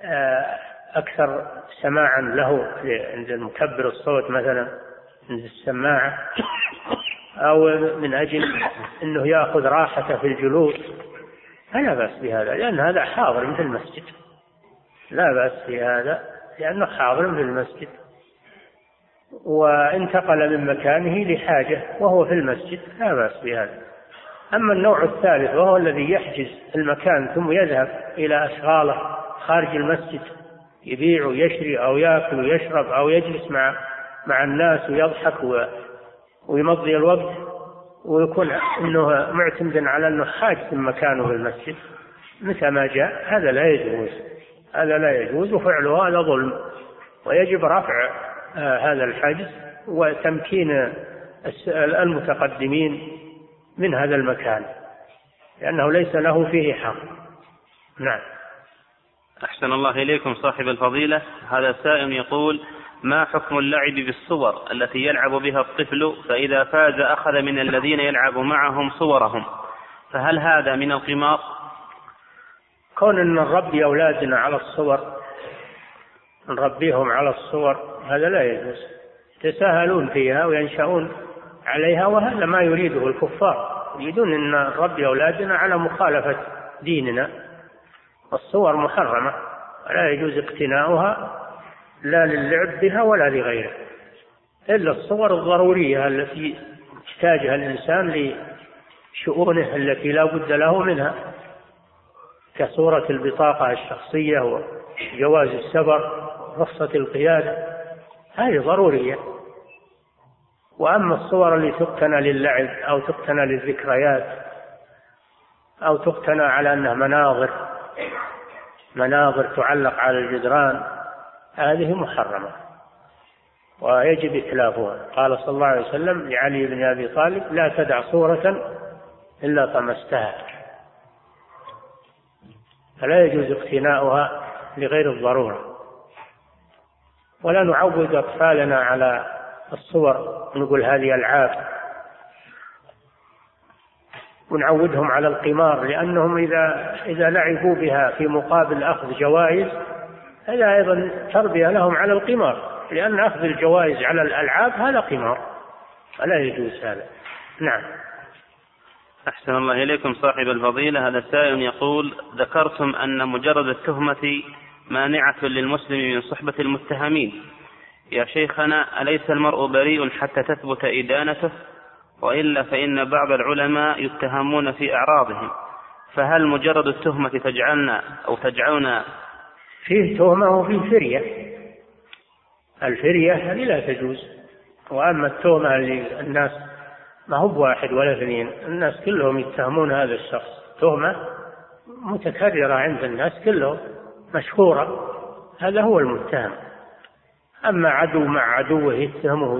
آه، أكثر سماعا له عند المكبر الصوت مثلا عند السماعة أو من أجل أنه يأخذ راحته في الجلوس. فلا بأس بهذا لأن هذا حاضر في المسجد. لا بأس بهذا لأنه حاضر في المسجد. وانتقل من مكانه لحاجة وهو في المسجد لا بأس بهذا. أما النوع الثالث وهو الذي يحجز المكان ثم يذهب إلى أشغاله خارج المسجد يبيع ويشري أو يأكل ويشرب أو يجلس مع مع الناس ويضحك ويمضي الوقت ويكون إنه معتمدا على إنه حاجز مكانه في المسجد. متى ما جاء هذا لا يجوز. هذا لا يجوز وفعله هذا ظلم. ويجب رفع هذا الحجز وتمكين المتقدمين من هذا المكان لأنه ليس له فيه حق. نعم.
أحسن الله إليكم صاحب الفضيلة. هذا سائل يقول ما حكم اللعب بالصور التي يلعب بها الطفل فإذا فاز أخذ من الذين يلعب معهم صورهم؟ فهل هذا من القمار؟
كون أن نربي أولادنا على الصور نربيهم على الصور هذا لا يجوز. يتساهلون فيها وينشأون عليها وهذا ما يريده الكفار. يريدون أن نربي أولادنا على مخالفة ديننا. الصور محرمة ولا يجوز اقتناؤها لا للعب بها ولا لغيره. إلا الصور الضرورية التي يحتاجها الإنسان لشؤونه التي لا بد له منها. كصورة البطاقة الشخصية وجواز السفر رخصة القيادة. هذه ضرورية. وأما الصور اللي تقتنى للعب أو تقتنى للذكريات أو تقتنى على أنها مناظر مناظر تعلق على الجدران هذه محرمة. ويجب إتلافها. قال صلى الله عليه وسلم لعلي بن أبي طالب لا تدع صورة إلا طمستها. فلا يجوز اقتناؤها لغير الضرورة. ولا نعود أطفالنا على الصور نقول هذه ألعاب. ونعودهم على القمار لأنهم إذا إذا لعبوا بها في مقابل أخذ جوائز هذا أيضا تربية لهم على القمار لأن أخذ الجوائز على الألعاب هذا قمار فلا يجوز هذا. نعم.
أحسن الله إليكم صاحب الفضيلة. هذا سائل يقول ذكرتم أن مجرد التهمة مانعة للمسلم من صحبة المتهمين. يا شيخنا أليس المرء بريء حتى تثبت إدانته؟ وإلا فإن بعض العلماء يتهمون في أعراضهم. فهل مجرد التهمة تجعلنا أو تجعلنا؟
فيه تهمة وفيه فرية الفرية هذه لا تجوز. وأما التهمة اللي الناس ما هو بواحد ولا اثنين. الناس كلهم يتهمون هذا الشخص. تهمة متكررة عند الناس كلهم. مشهورة هذا هو المتهم أما عدو مع عدوه يتهمه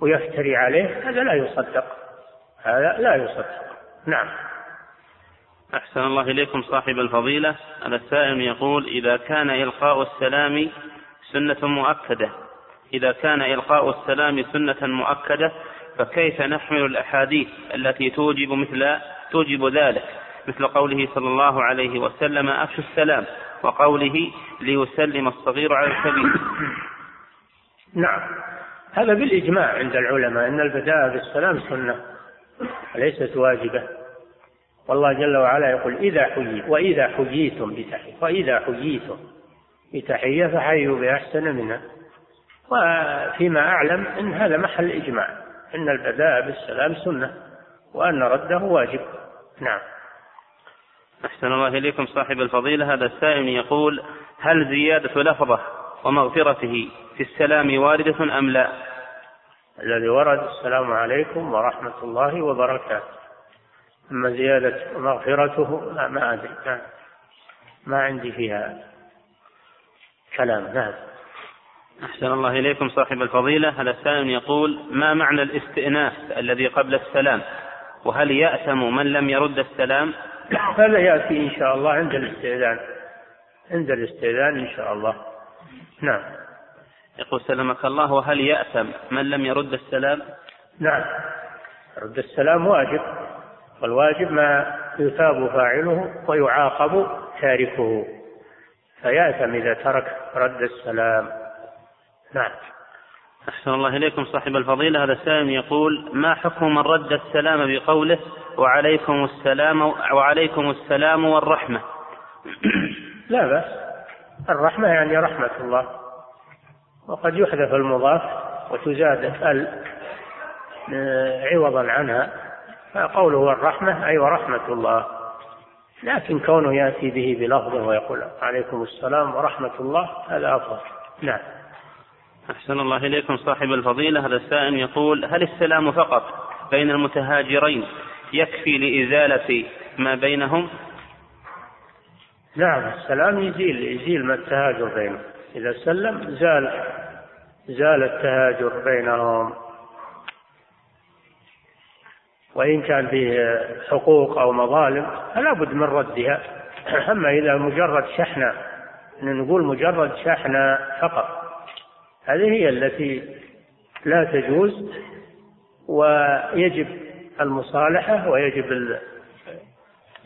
ويفتري عليه هذا لا يصدق. هذا لا يصدق. نعم.
أحسن الله إليكم صاحب الفضيلة. هذا السائل يقول إذا كان إلقاء السلام سنة مؤكدة إذا كان إلقاء السلام سنة مؤكدة فكيف نحمل الأحاديث التي توجب مثل توجب ذلك؟ مثل قوله صلى الله عليه وسلم أفشوا السلام. وقوله ليسلم الصغير على الكبير.
نعم. هذا بالإجماع عند العلماء أن البداء بالسلام سنة ليست واجبة. والله جل وعلا يقول إذا حيي وإذا حييتم بتحية وإذا حييتم بتحية فحيوا بأحسن منها. وفيما أعلم أن هذا محل إجماع أن البداء بالسلام سنة وأن رده واجب. نعم.
أحسن الله إليكم صاحب الفضيلة. هذا السائل يقول هل زيادة لفظة ومغفرته في السلام واردة أم لا؟
الذي ورد السلام عليكم ورحمة الله وبركاته. أما زيادة مغفرته لا ما أدري ما, ما عندي فيها كلام. نعم.
أحسن الله إليكم صاحب الفضيلة. هذا السائل يقول ما معنى الاستئناف الذي قبل السلام؟ وهل يأثم من لم يرد السلام؟
هذا يأتي إن شاء الله عند الاستئذان. عند الاستئذان إن شاء الله. نعم.
يقول سلمك الله وهل يأثم من لم يرد السلام؟
نعم. رد السلام واجب. والواجب ما يثاب فاعله ويعاقب تاركه فيأثم إذا ترك رد السلام. نعم.
أحسن الله إليكم صاحب الفضيلة. هذا السائل يقول ما حكم من رد السلام بقوله وعليكم السلام وعليكم السلام والرحمة [clears throat]
لا بأس. الرحمة يعني رحمة الله. وقد يحذف المضاف وتزاد ال عوضا عنها. فقوله الرحمة أي ورحمة الله. لكن كونه يأتي به بلفظه ويقول عليكم السلام ورحمة الله هذا أفضل. نعم.
أحسن الله إليكم صاحب الفضيلة. هذا السائل يقول هل السلام فقط بين المتهاجرين يكفي لإزالة ما بينهم؟
نعم السلام يزيل يزيل ما التهاجر بينهم. إذا سلم زال زال التهاجر بينهم. وإن كان فيه حقوق أو مظالم فلا بد من ردها. أما إذا مجرد شحنة نقول مجرد شحنة فقط. هذه هي التي لا تجوز ويجب المصالحة ويجب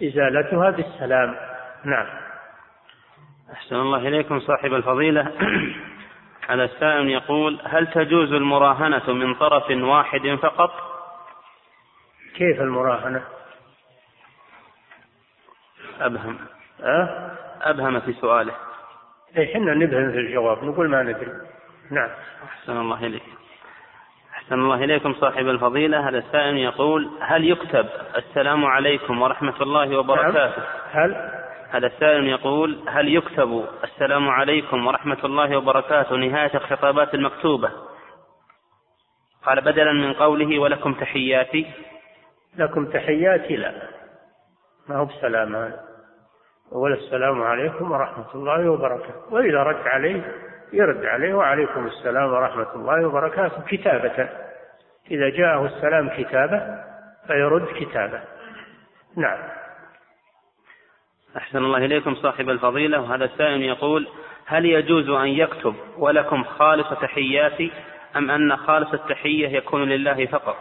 إزالتها بالسلام. نعم.
أحسن الله إليكم صاحب الفضيلة. [clears throat] على السائل يقول هل تجوز المراهنة من طرف واحد فقط؟
كيف المراهنة؟
أبهم.
أه؟
أبهم في سؤاله.
إيه حنا نبهم في الجواب نقول ما ندري. نعم.
أحسن الله إليك. أحسن الله إليكم صاحب الفضيلة. هذا السائل يقول هل يكتب السلام عليكم ورحمة الله وبركاته؟ نعم.
هل؟
هذا السائل يقول هل يكتب السلام عليكم ورحمة الله وبركاته نهاية الخطابات المكتوبة؟ قال بدلا من قوله ولكم تحياتي.
لكم تحياتي لا. ما هو بسلام هذا. ولا السلام عليكم ورحمة الله وبركاته. وإذا رد عليه يرد عليه وعليكم السلام ورحمة الله وبركاته كتابة. إذا جاءه السلام كتابة فيرد كتابة. نعم.
أحسن الله إليكم صاحب الفضيلة. وهذا السائل يقول هل يجوز أن يكتب ولكم خالص تحياتي أم أن خالص التحية يكون لله فقط؟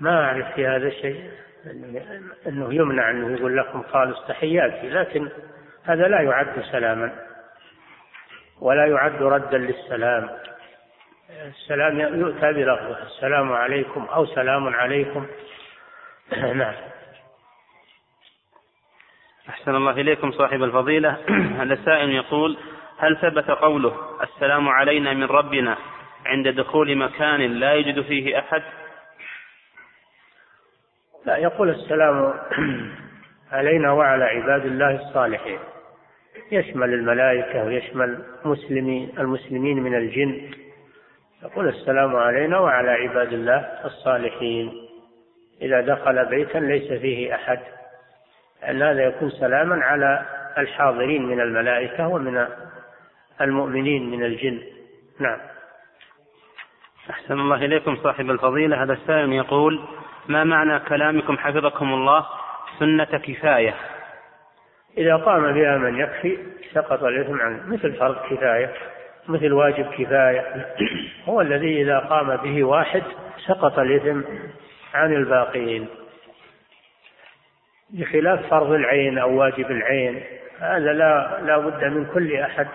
ما أعرف في هذا الشيء أنه يمنع أنه يقول لكم خالص تحياتي لكن هذا لا يعد سلاما ولا يعد ردا للسلام. السلام يؤتى بلفظه. السلام عليكم أو سلام عليكم. [clears throat] نعم.
أحسن الله إليكم صاحب الفضيلة. [clears throat] هذا سائل يقول هل ثبت قوله السلام علينا من ربنا عند دخول مكان لا يوجد فيه أحد؟
لا يقول السلام [clears throat] علينا وعلى عباد الله الصالحين. يشمل الملائكة ويشمل مسلمي المسلمين من الجن. يقول السلام علينا وعلى عباد الله الصالحين. إذا دخل بيتا ليس فيه أحد. أن هذا يكون سلاما على الحاضرين من الملائكة ومن المؤمنين من الجن. نعم.
أحسن الله إليكم صاحب الفضيلة. هذا السائل يقول ما معنى كلامكم حفظكم الله؟ سنة كفاية.
إذا قام بها من يكفي سقط الإثم عنه مثل فرض كفاية مثل واجب كفاية. [clears throat] هو الذي إذا قام به واحد سقط الإثم عن الباقين. بخلاف فرض العين أو واجب العين هذا لا لا بد من كل أحد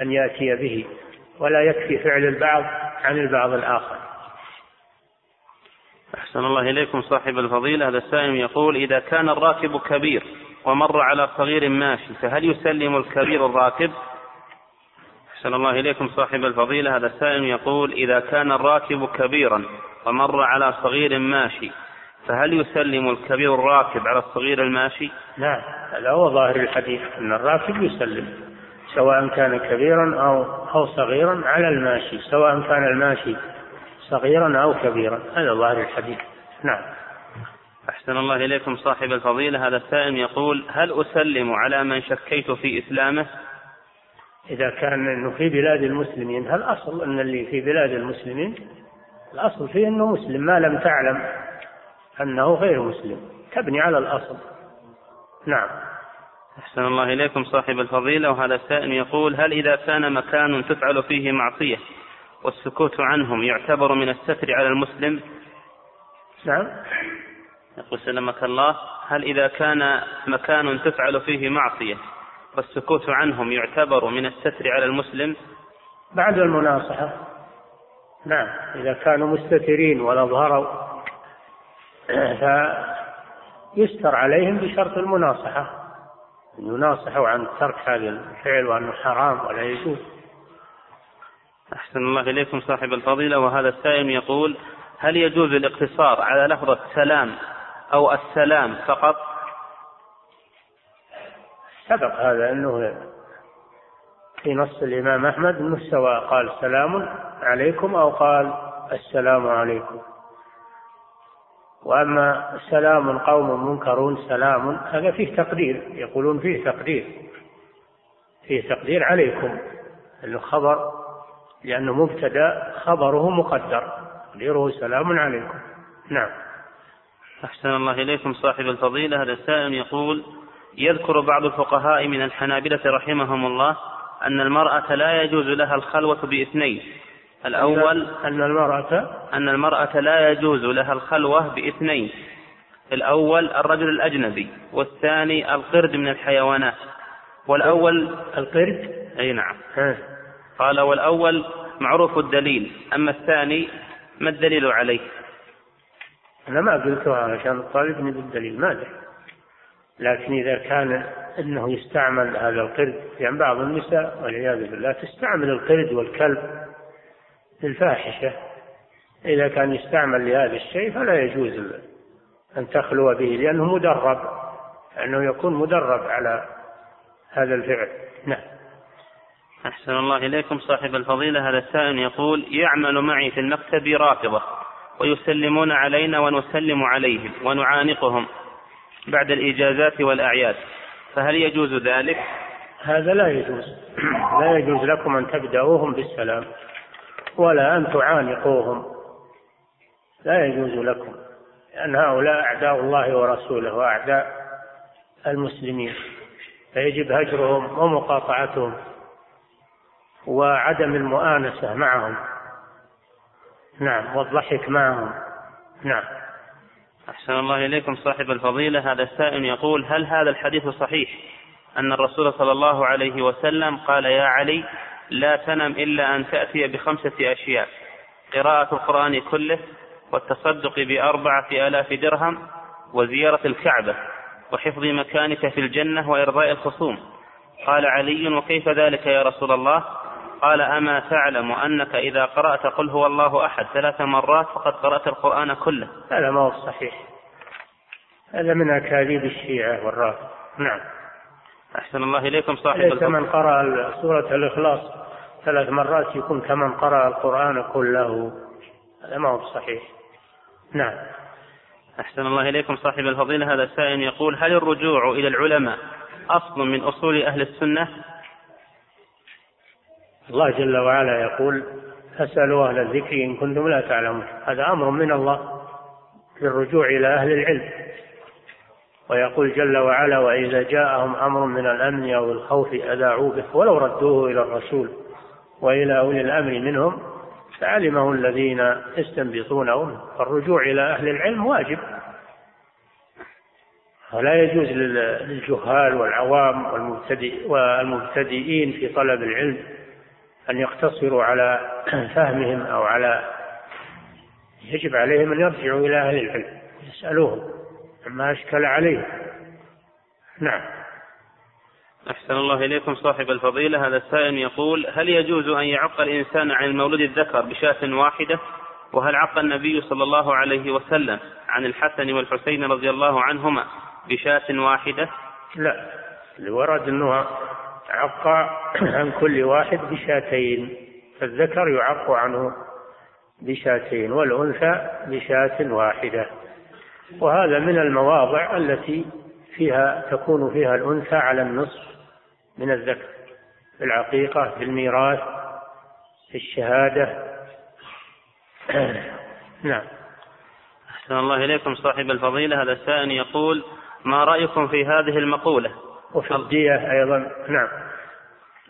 أن يأتي به ولا يكفي فعل البعض عن البعض الآخر.
أحسن الله إليكم صاحب الفضيلة. هذا السائل يقول إذا كان الراكب كبير ومر على صغير ماشي فهل يسلم الكبير الراكب؟ أحسن الله إليكم صاحب الفضيلة هذا السائل يقول إذا كان الراكب كبيرا ومر على صغير ماشي فهل يسلم الكبير الراكب على الصغير الماشي؟
نعم هذا هو ظاهر الحديث أن الراكب يسلم سواء كان كبيرا أو أو صغيرا على الماشي سواء كان الماشي صغيرا أو كبيرا هذا ظاهر الحديث. نعم.
أحسن الله إليكم صاحب الفضيلة. هذا السائل يقول هل أسلم على من شكيت في إسلامه؟
إذا كان أنه في بلاد المسلمين هل أصل أن اللي في بلاد المسلمين؟ الأصل فيه أنه مسلم ما لم تعلم أنه غير مسلم. تبني على الأصل. نعم.
أحسن الله إليكم صاحب الفضيلة. وهذا السائل يقول هل إذا كان مكان تفعل فيه معصية والسكوت عنهم يعتبر من الستر على المسلم؟
نعم.
يقول سلمك الله هل إذا كان مكان تفعل فيه معصية والسكوت عنهم يعتبر من الستر على المسلم؟
بعد المناصحة. نعم إذا كانوا مستترين ولا ظهروا [clears throat] فيستر عليهم بشرط المناصحة. أن يناصحوا عن ترك هذا الفعل وأنه حرام ولا يجوز.
أحسن الله إليكم صاحب الفضيلة وهذا السائل يقول هل يجوز الاقتصار على لفظة سلام أو السلام فقط؟
سبق هذا أنه في نص الإمام أحمد أنه سواء قال سلام عليكم أو قال السلام عليكم. وأما سلام قوم منكرون سلام هذا فيه تقدير يقولون فيه تقدير فيه تقدير عليكم أنه خبر لأنه مبتدأ خبره مقدر تقديره سلام عليكم. نعم.
أحسن الله إليكم صاحب الفضيلة. هذا السائل يقول يذكر بعض الفقهاء من الحنابلة رحمهم الله أن المرأة لا يجوز لها الخلوة بإثنين. الأول
أن المرأة
أن المرأة لا يجوز لها الخلوة بإثنين. الأول الرجل الأجنبي والثاني القرد من الحيوانات. والأول
القرد؟
أي نعم. قال والأول معروف الدليل أما الثاني ما الدليل عليه؟
أنا ما قلتها عشان طالبني بالدليل ما أدري. لكن إذا كان أنه يستعمل هذا القرد يعني بعض النساء والعياذ بالله تستعمل القرد والكلب للفاحشة إذا كان يستعمل لهذا الشيء فلا يجوز أن تخلو به لأنه مدرب لأنه يكون مدرب على هذا الفعل. نعم.
أحسن الله إليكم صاحب الفضيلة. هذا السائل يقول يعمل معي في المكتب رافضة. ويسلمون علينا ونسلم عليهم ونعانقهم بعد الإجازات والأعياد. فهل يجوز ذلك؟
هذا لا يجوز. [clears throat] لا يجوز لكم أن تبدأوهم بالسلام ولا أن تعانقوهم. لا يجوز لكم. لأن هؤلاء أعداء الله ورسوله وأعداء المسلمين. فيجب هجرهم ومقاطعتهم وعدم المؤانسة معهم. نعم والضحك معهم نعم.
أحسن الله إليكم صاحب الفضيلة. هذا السائل يقول هل هذا الحديث صحيح أن الرسول صلى الله عليه وسلم قال يا علي لا تنم إلا أن تأتي بخمسة أشياء قراءة القرآن كله والتصدق بأربعة آلاف درهم وزيارة الكعبة وحفظ مكانك في الجنة وإرضاء الخصوم. قال علي وكيف ذلك يا رسول الله؟ قال أما تعلم أنك إذا قرأت قل هو الله أحد ثلاث مرات فقد قرأت القرآن كله.
هذا ما هو صحيح. هذا من أكاذيب الشيعة والرافض نعم.
أحسن الله إليكم صاحب
ليس من قرأ سورة الإخلاص ثلاث مرات يكون كمن قرأ القرآن كله. هذا ما هو صحيح. نعم.
أحسن الله إليكم صاحب الفضيلة. هذا السائل يقول هل الرجوع إلى العلماء أصل من أصول أهل السنة؟
الله جل وعلا يقول فاسألوا أهل الذكر إن كنتم لا تعلمون. هذا أمر من الله للرجوع إلى أهل العلم. ويقول جل وعلا وإذا جاءهم أمر من الأمن أو الخوف أذاعوا به. ولو ردوه إلى الرسول وإلى أولي الأمر منهم فعلمه الذين يستنبطونه فالرجوع إلى أهل العلم واجب. ولا يجوز للجهال والعوام والمبتدئ والمبتدئين في طلب العلم أن يقتصروا على [clears throat] فهمهم أو على يجب عليهم أن يرجعوا إلى أهل العلم يسألوهم عما أشكل عليهم. نعم.
أحسن الله إليكم صاحب الفضيلة. هذا السائل يقول هل يجوز أن يعق الإنسان عن المولود الذكر بشاة واحدة؟ وهل عق النبي صلى الله عليه وسلم عن الحسن والحسين رضي الله عنهما بشاة واحدة؟
لا. اللي ورد أنه عق عن كل واحد بشاتين فالذكر يعق عنه بشاتين والأنثى بشاة واحدة. وهذا من المواضع التي فيها تكون فيها الأنثى على النصف من الذكر في العقيقة في الميراث في الشهادة. [clears throat] نعم.
أحسن الله إليكم صاحب الفضيلة. هذا السائل يقول ما رأيكم في هذه المقولة؟
وفي الدية أيضا. نعم.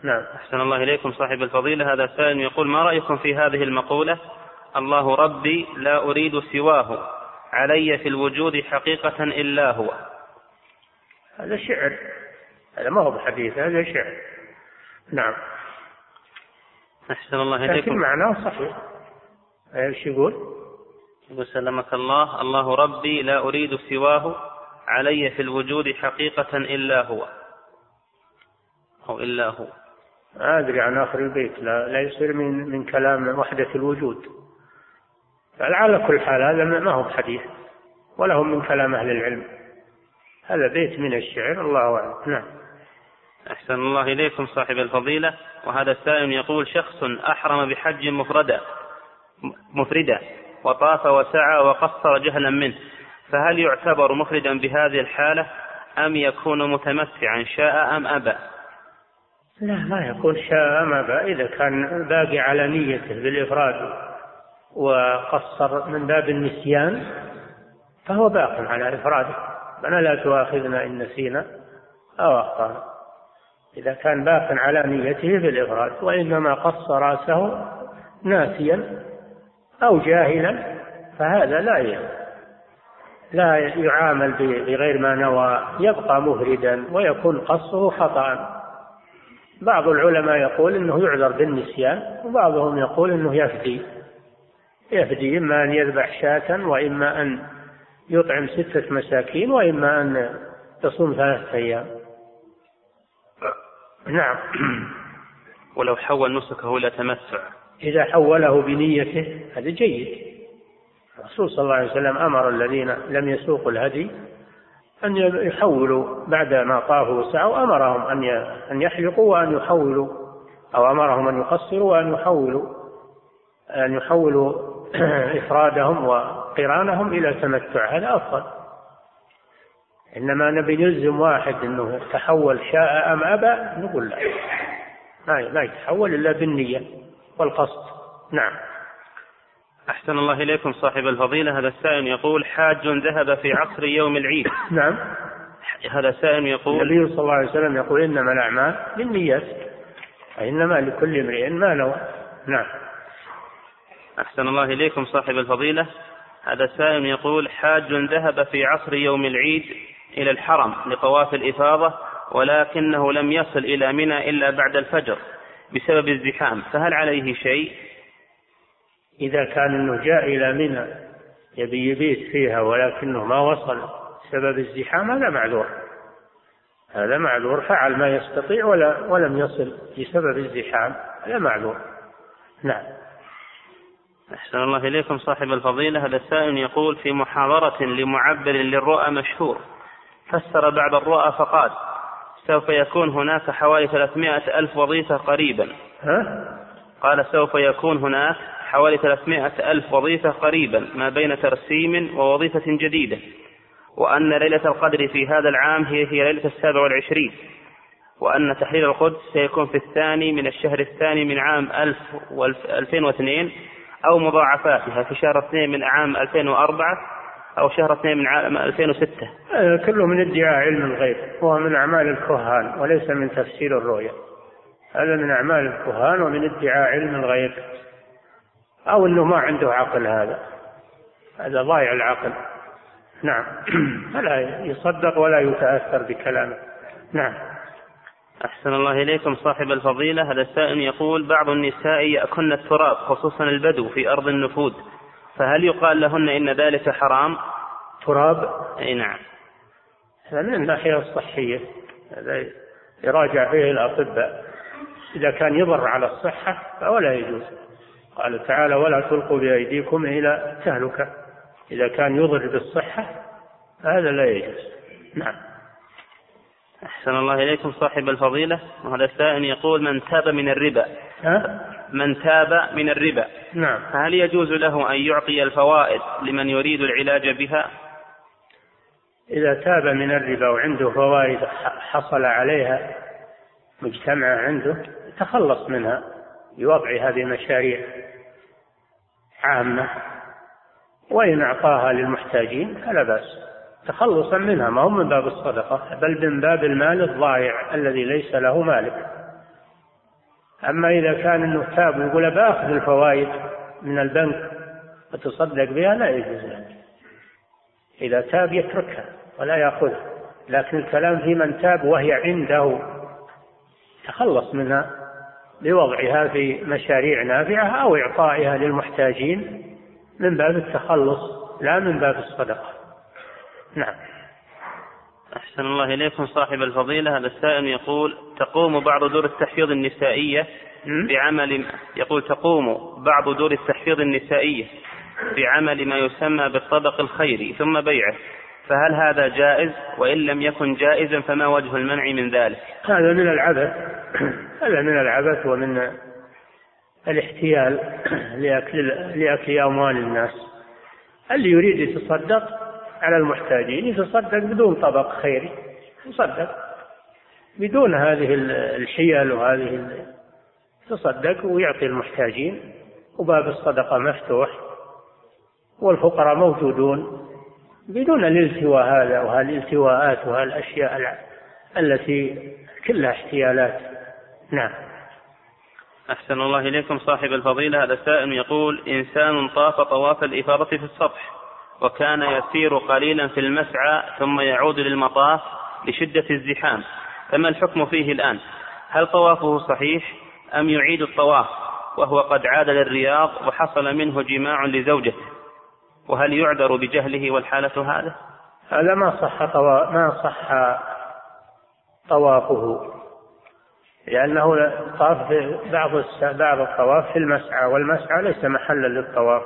نعم.
أحسن الله إليكم صاحب الفضيلة. هذا سائل يقول ما رأيكم في هذه المقولة؟ الله ربي لا أريد سواه علي في الوجود حقيقة إلا هو.
هذا شعر. هذا ما هو بحديث هذا شعر. نعم.
أحسن الله
لكن
إليكم.
معناه صحيح. إيش يقول؟
يقول سلمك الله الله ربي لا أريد سواه علي في الوجود حقيقة إلا هو. أو إلا هو.
أدري عن آخر البيت. لا, لا يصير من من كلام وحدة الوجود. على كل حال هذا ما هو بحديث ولا هو من كلام أهل العلم. هذا بيت من الشعر الله أعلم. نعم.
أحسن الله إليكم صاحب الفضيلة. وهذا السائل يقول شخص أحرم بحج مفردا مفردا وطاف وسعى وقصر جهلا منه. فهل يعتبر مفردا بهذه الحالة أم يكون متمتعا شاء أم أبى؟
لا ما يكون شاء أم أبى. إذا كان باقي على نيته بالإفراد وقصر من باب النسيان فهو باق على إفراده. ربنا لا تؤاخذنا إن نسينا أو أخطأنا. إذا كان باق على نيته بالإفراد وإنما قص رأسه ناسيا أو جاهلا فهذا لا لا يعامل بغير ما نوى يبقى مفردا ويكون قصه خطأ. بعض العلماء يقول إنه يعذر بالنسيان وبعضهم يقول إنه يفدي يفدي إما أن يذبح شاة وإما أن يطعم ستة مساكين وإما أن يصوم ثلاثة أيام. نعم.
ولو حول نسكه إلى تمتع
إذا حوله بنيته هذا جيد. الرسول صلى الله عليه وسلم أمر الذين لم يسوقوا الهدي أن يحولوا بعد ما طافوا وسعوا أمرهم أن أن يحلقوا وأن يحولوا أو أمرهم أن يقصروا وأن يحولوا أن يحولوا [clears throat] إفرادهم وقرانهم إلى تمتع. هذا أفضل. إنما نبي نلزم واحد أنه تحول شاء أم أبى نقول لا. ما يتحول إلا بالنية والقصد. نعم.
أحسن الله إليكم صاحب الفضيلة. هذا السائل يقول حاج ذهب في عصر يوم العيد. [laughs]
نعم.
هذا سائل يقول
النبي صلى الله عليه وسلم يقول إنما الأعمال بالنيات إنما لكل امرئ ما نوى. نعم.
أحسن الله إليكم صاحب الفضيلة. هذا سائل يقول حاج ذهب في عصر يوم العيد إلى الحرم لطواف الإفاضة ولكنه لم يصل إلى منى إلا بعد الفجر بسبب الزحام فهل عليه شيء؟
إذا كان أنه جاء إلى منى يبي يبيت فيها ولكنه ما وصل بسبب الزحام هذا معذور. هذا معذور فعل ما يستطيع ولا ولم يصل بسبب الزحام هذا معذور. نعم.
أحسن الله إليكم صاحب الفضيلة. هذا السائل يقول في محاضرة لمعبر للرؤى مشهور. فسر بعض الرؤى فقال سوف يكون هناك حوالي 300 ألف وظيفة قريبا.
ها؟
قال سوف يكون هناك حوالي 300 ألف وظيفة قريبا ما بين ترسيم ووظيفة جديدة وأن ليلة القدر في هذا العام هي هي ليلة السابع والعشرين وأن تحرير القدس سيكون في الثاني من الشهر الثاني من عام 2002 أو مضاعفاتها في شهر اثنين من عام 2004 أو شهر اثنين من عام 2006
هذا كله من ادعاء علم الغيب وهو من أعمال الكهان وليس من تفسير الرؤيا. هذا من أعمال الكهان ومن ادعاء علم الغيب. أو أنه ما عنده عقل هذا. هذا ضايع العقل. نعم. [clears throat] فلا يصدق ولا يتأثر بكلامه. نعم.
أحسن الله إليكم صاحب الفضيلة. هذا السائل يقول بعض النساء يأكلن التراب خصوصا البدو في أرض النفود فهل يقال لهن إن ذلك حرام؟
تراب؟
أي نعم.
هذا من الناحية الصحية. هذا يراجع فيه الأطباء. إذا كان يضر على الصحة فولا يجوز. قال تعالى ولا تلقوا بأيديكم إلى تهلكة إذا كان يضر بالصحة فهذا لا يجوز. نعم.
أحسن الله إليكم صاحب الفضيلة. وهذا السائل يقول من تاب من الربا؟ من تاب من الربا.
نعم.
فهل يجوز له أن يعطي الفوائد لمن يريد العلاج بها؟
إذا تاب من الربا وعنده فوائد حصل عليها مجتمعة عنده تخلص منها. بوضعها بمشاريع عامة وإن أعطاها للمحتاجين فلا بأس. تخلصا منها ما هو من باب الصدقة بل من باب المال الضائع الذي ليس له مالك. أما إذا كان أنه تاب ويقول بأخذ الفوائد من البنك وتصدق بها لا يجوز ذلك إذا تاب يتركها ولا يأخذها لكن الكلام في من تاب وهي عنده تخلص منها. بوضعها في مشاريع نافعة أو إعطائها للمحتاجين من باب التخلص لا من باب الصدقة. نعم.
أحسن الله إليكم صاحب الفضيلة. هذا السائل يقول تقوم بعض دور التحفيظ النسائية بعمل يقول تقوم بعض دور التحفيظ النسائية بعمل ما يسمى بالطبق الخيري ثم بيعه. فهل هذا جائز؟ وإن لم يكن جائزا فما وجه المنع من ذلك؟
هذا من العبث. [clears throat] هذا من العبث ومن الاحتيال لأكل, لأكل أموال الناس. اللي يريد يتصدق على المحتاجين يتصدق بدون طبق خيري. يتصدق. بدون هذه الحيل وهذه يتصدق ويعطي المحتاجين. وباب الصدقة مفتوح. والفقراء موجودون. بدون الالتواء هذا وهالالتواءات وهالاشياء التي كلها احتيالات. نعم.
أحسن الله إليكم صاحب الفضيلة. هذا سائل يقول إنسان طاف طواف الإفاضة في السطح وكان يسير قليلا في المسعى ثم يعود للمطاف لشدة الزحام. فما الحكم فيه الآن؟ هل طوافه صحيح أم يعيد الطواف وهو قد عاد للرياض وحصل منه جماع لزوجته؟ وهل يعذر بجهله والحالة هذا
هذا ما صح طوا... ما صح طوافه لأنه طاف بعض بعض الطواف في المسعى والمسعى ليس محلا للطواف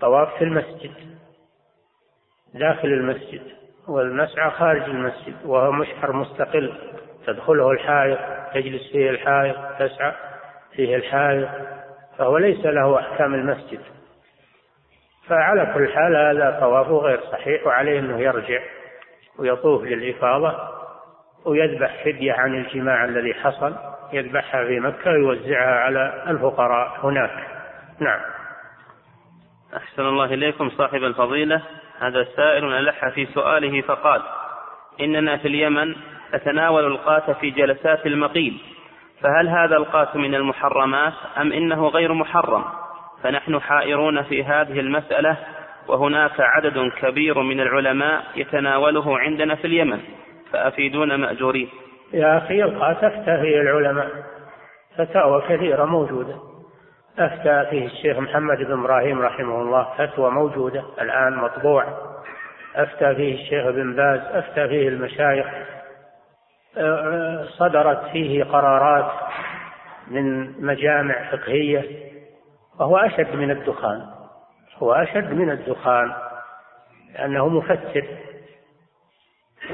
طواف في المسجد داخل المسجد والمسعى خارج المسجد وهو مشعر مستقل تدخله الحائط تجلس فيه الحائط تسعى فيه الحائط فهو ليس له أحكام المسجد. فعلى كل حال هذا طوافه غير صحيح وعليه أنه يرجع ويطوف للإفاضة ويذبح فدية عن الجماع الذي حصل يذبحها في مكة ويوزعها على الفقراء هناك. نعم.
أحسن الله إليكم صاحب الفضيلة. هذا سائل ألح في سؤاله فقال إننا في اليمن نتناول القات في جلسات المقيل فهل هذا القات من المحرمات أم إنه غير محرم؟ فنحن حائرون في هذه المسألة وهناك عدد كبير من العلماء يتناوله عندنا في اليمن فأفيدونا مأجورين.
يا أخي القات أفتى فيه العلماء. فتاوى كثيرة موجودة. أفتى فيه الشيخ محمد بن إبراهيم رحمه الله فتوى موجودة الآن مطبوع. أفتى فيه الشيخ بن باز أفتى فيه المشايخ. صدرت فيه قرارات من مجامع فقهية. وهو أشد من الدخان. هو أشد من الدخان لأنه مفتر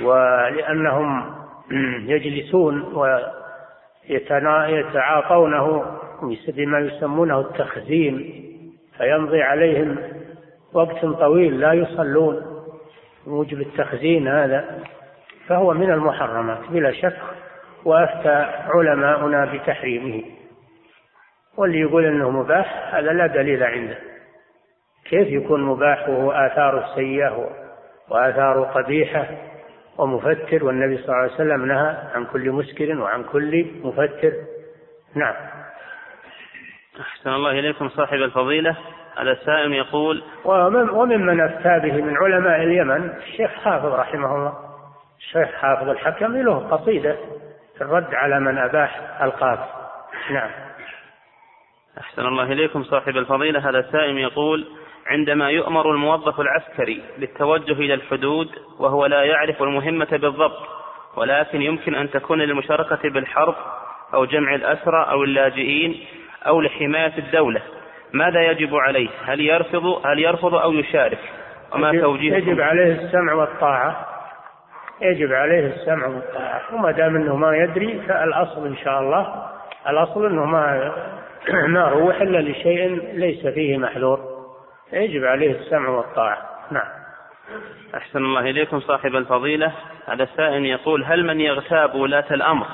ولأنهم [clears throat] يجلسون ويتعاطونه بما يسمونه التخزين فيمضي عليهم وقت طويل لا يصلون. موجب التخزين هذا فهو من المحرمات بلا شك وأفتى علماؤنا بتحريمه. واللي يقول إنه مباح هذا لا دليل عنده. كيف يكون مباح وهو آثاره سيئة وآثاره قبيحة ومفتر؟ والنبي صلى الله عليه وسلم نهى عن كل مسكر وعن كل مفتر. نعم.
أحسن الله إليكم صاحب الفضيلة. هذا السائل يقول
ومن وممن أفتى به من علماء اليمن الشيخ حافظ رحمه الله. الشيخ حافظ الحكم له قصيدة في الرد على من أباح القاف. نعم.
أحسن الله إليكم صاحب الفضيلة هذا السائل يقول عندما يؤمر الموظف العسكري بالتوجه إلى الحدود وهو لا يعرف المهمة بالضبط ولكن يمكن أن تكون للمشاركة بالحرب أو جمع الأسرى أو اللاجئين أو لحماية الدولة ماذا يجب عليه؟ هل يرفض هل يرفض أو يشارك؟
وما توجيه يجب عليه السمع والطاعة يجب عليه السمع والطاعة وما دام إنه ما يدري فالأصل إن شاء الله الأصل إنه ما ما روح الا لشيء ليس فيه محذور. يجب عليه السمع والطاعة. نعم.
أحسن الله إليكم صاحب الفضيلة. هذا السائل يقول هل من يغتاب ولاة الأمر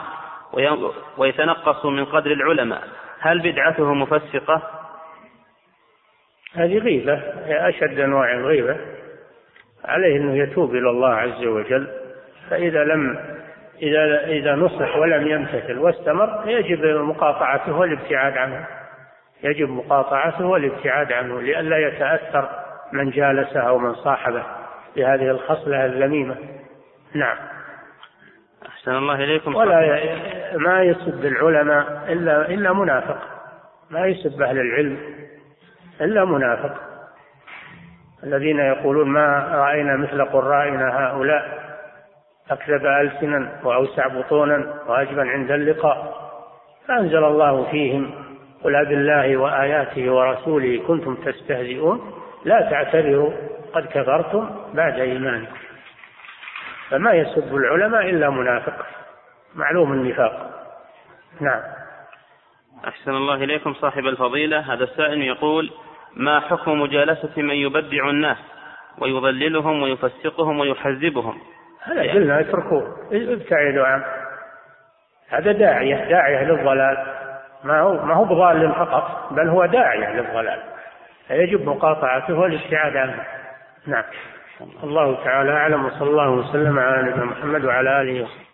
ويتنقص من قدر العلماء هل بدعته مفسقة؟
هذه غيبة أشد أنواع الغيبة. عليه أنه يتوب إلى الله عز وجل فإذا لم إذا إذا نصح ولم يمتثل واستمر يجب مقاطعته والابتعاد عنه. يجب مقاطعته والابتعاد عنه لئلا يتأثر من جالسه أو من صاحبه بهذه الخصلة الذميمة. نعم.
أحسن الله إليكم.
ولا ما يسب العلماء إلا إلا منافق. ما يسب أهل العلم إلا منافق. الذين يقولون ما رأينا مثل قرائنا هؤلاء. أكذب ألسنا وأوسع بطونا وأجبن عند اللقاء. فأنزل الله فيهم قل بالله وآياته ورسوله كنتم تستهزئون لا تعتذروا قد كفرتم بعد إيمانكم. فما يسب العلماء إلا منافق معلوم النفاق. نعم.
أحسن الله إليكم صاحب الفضيلة. هذا السائل يقول ما حكم مجالسة من يبدع الناس ويضللهم ويفسقهم ويحذبهم؟
هذا قلنا اتركوه. ابتعدوا عنه هذا داعية داعية للضلال. ما هو ما هو بضال فقط بل هو داعية للضلال. فيجب مقاطعته والابتعاد عنه. نعم. الله تعالى أعلم وصلى الله وسلم على نبينا محمد وعلى آله وصحبه.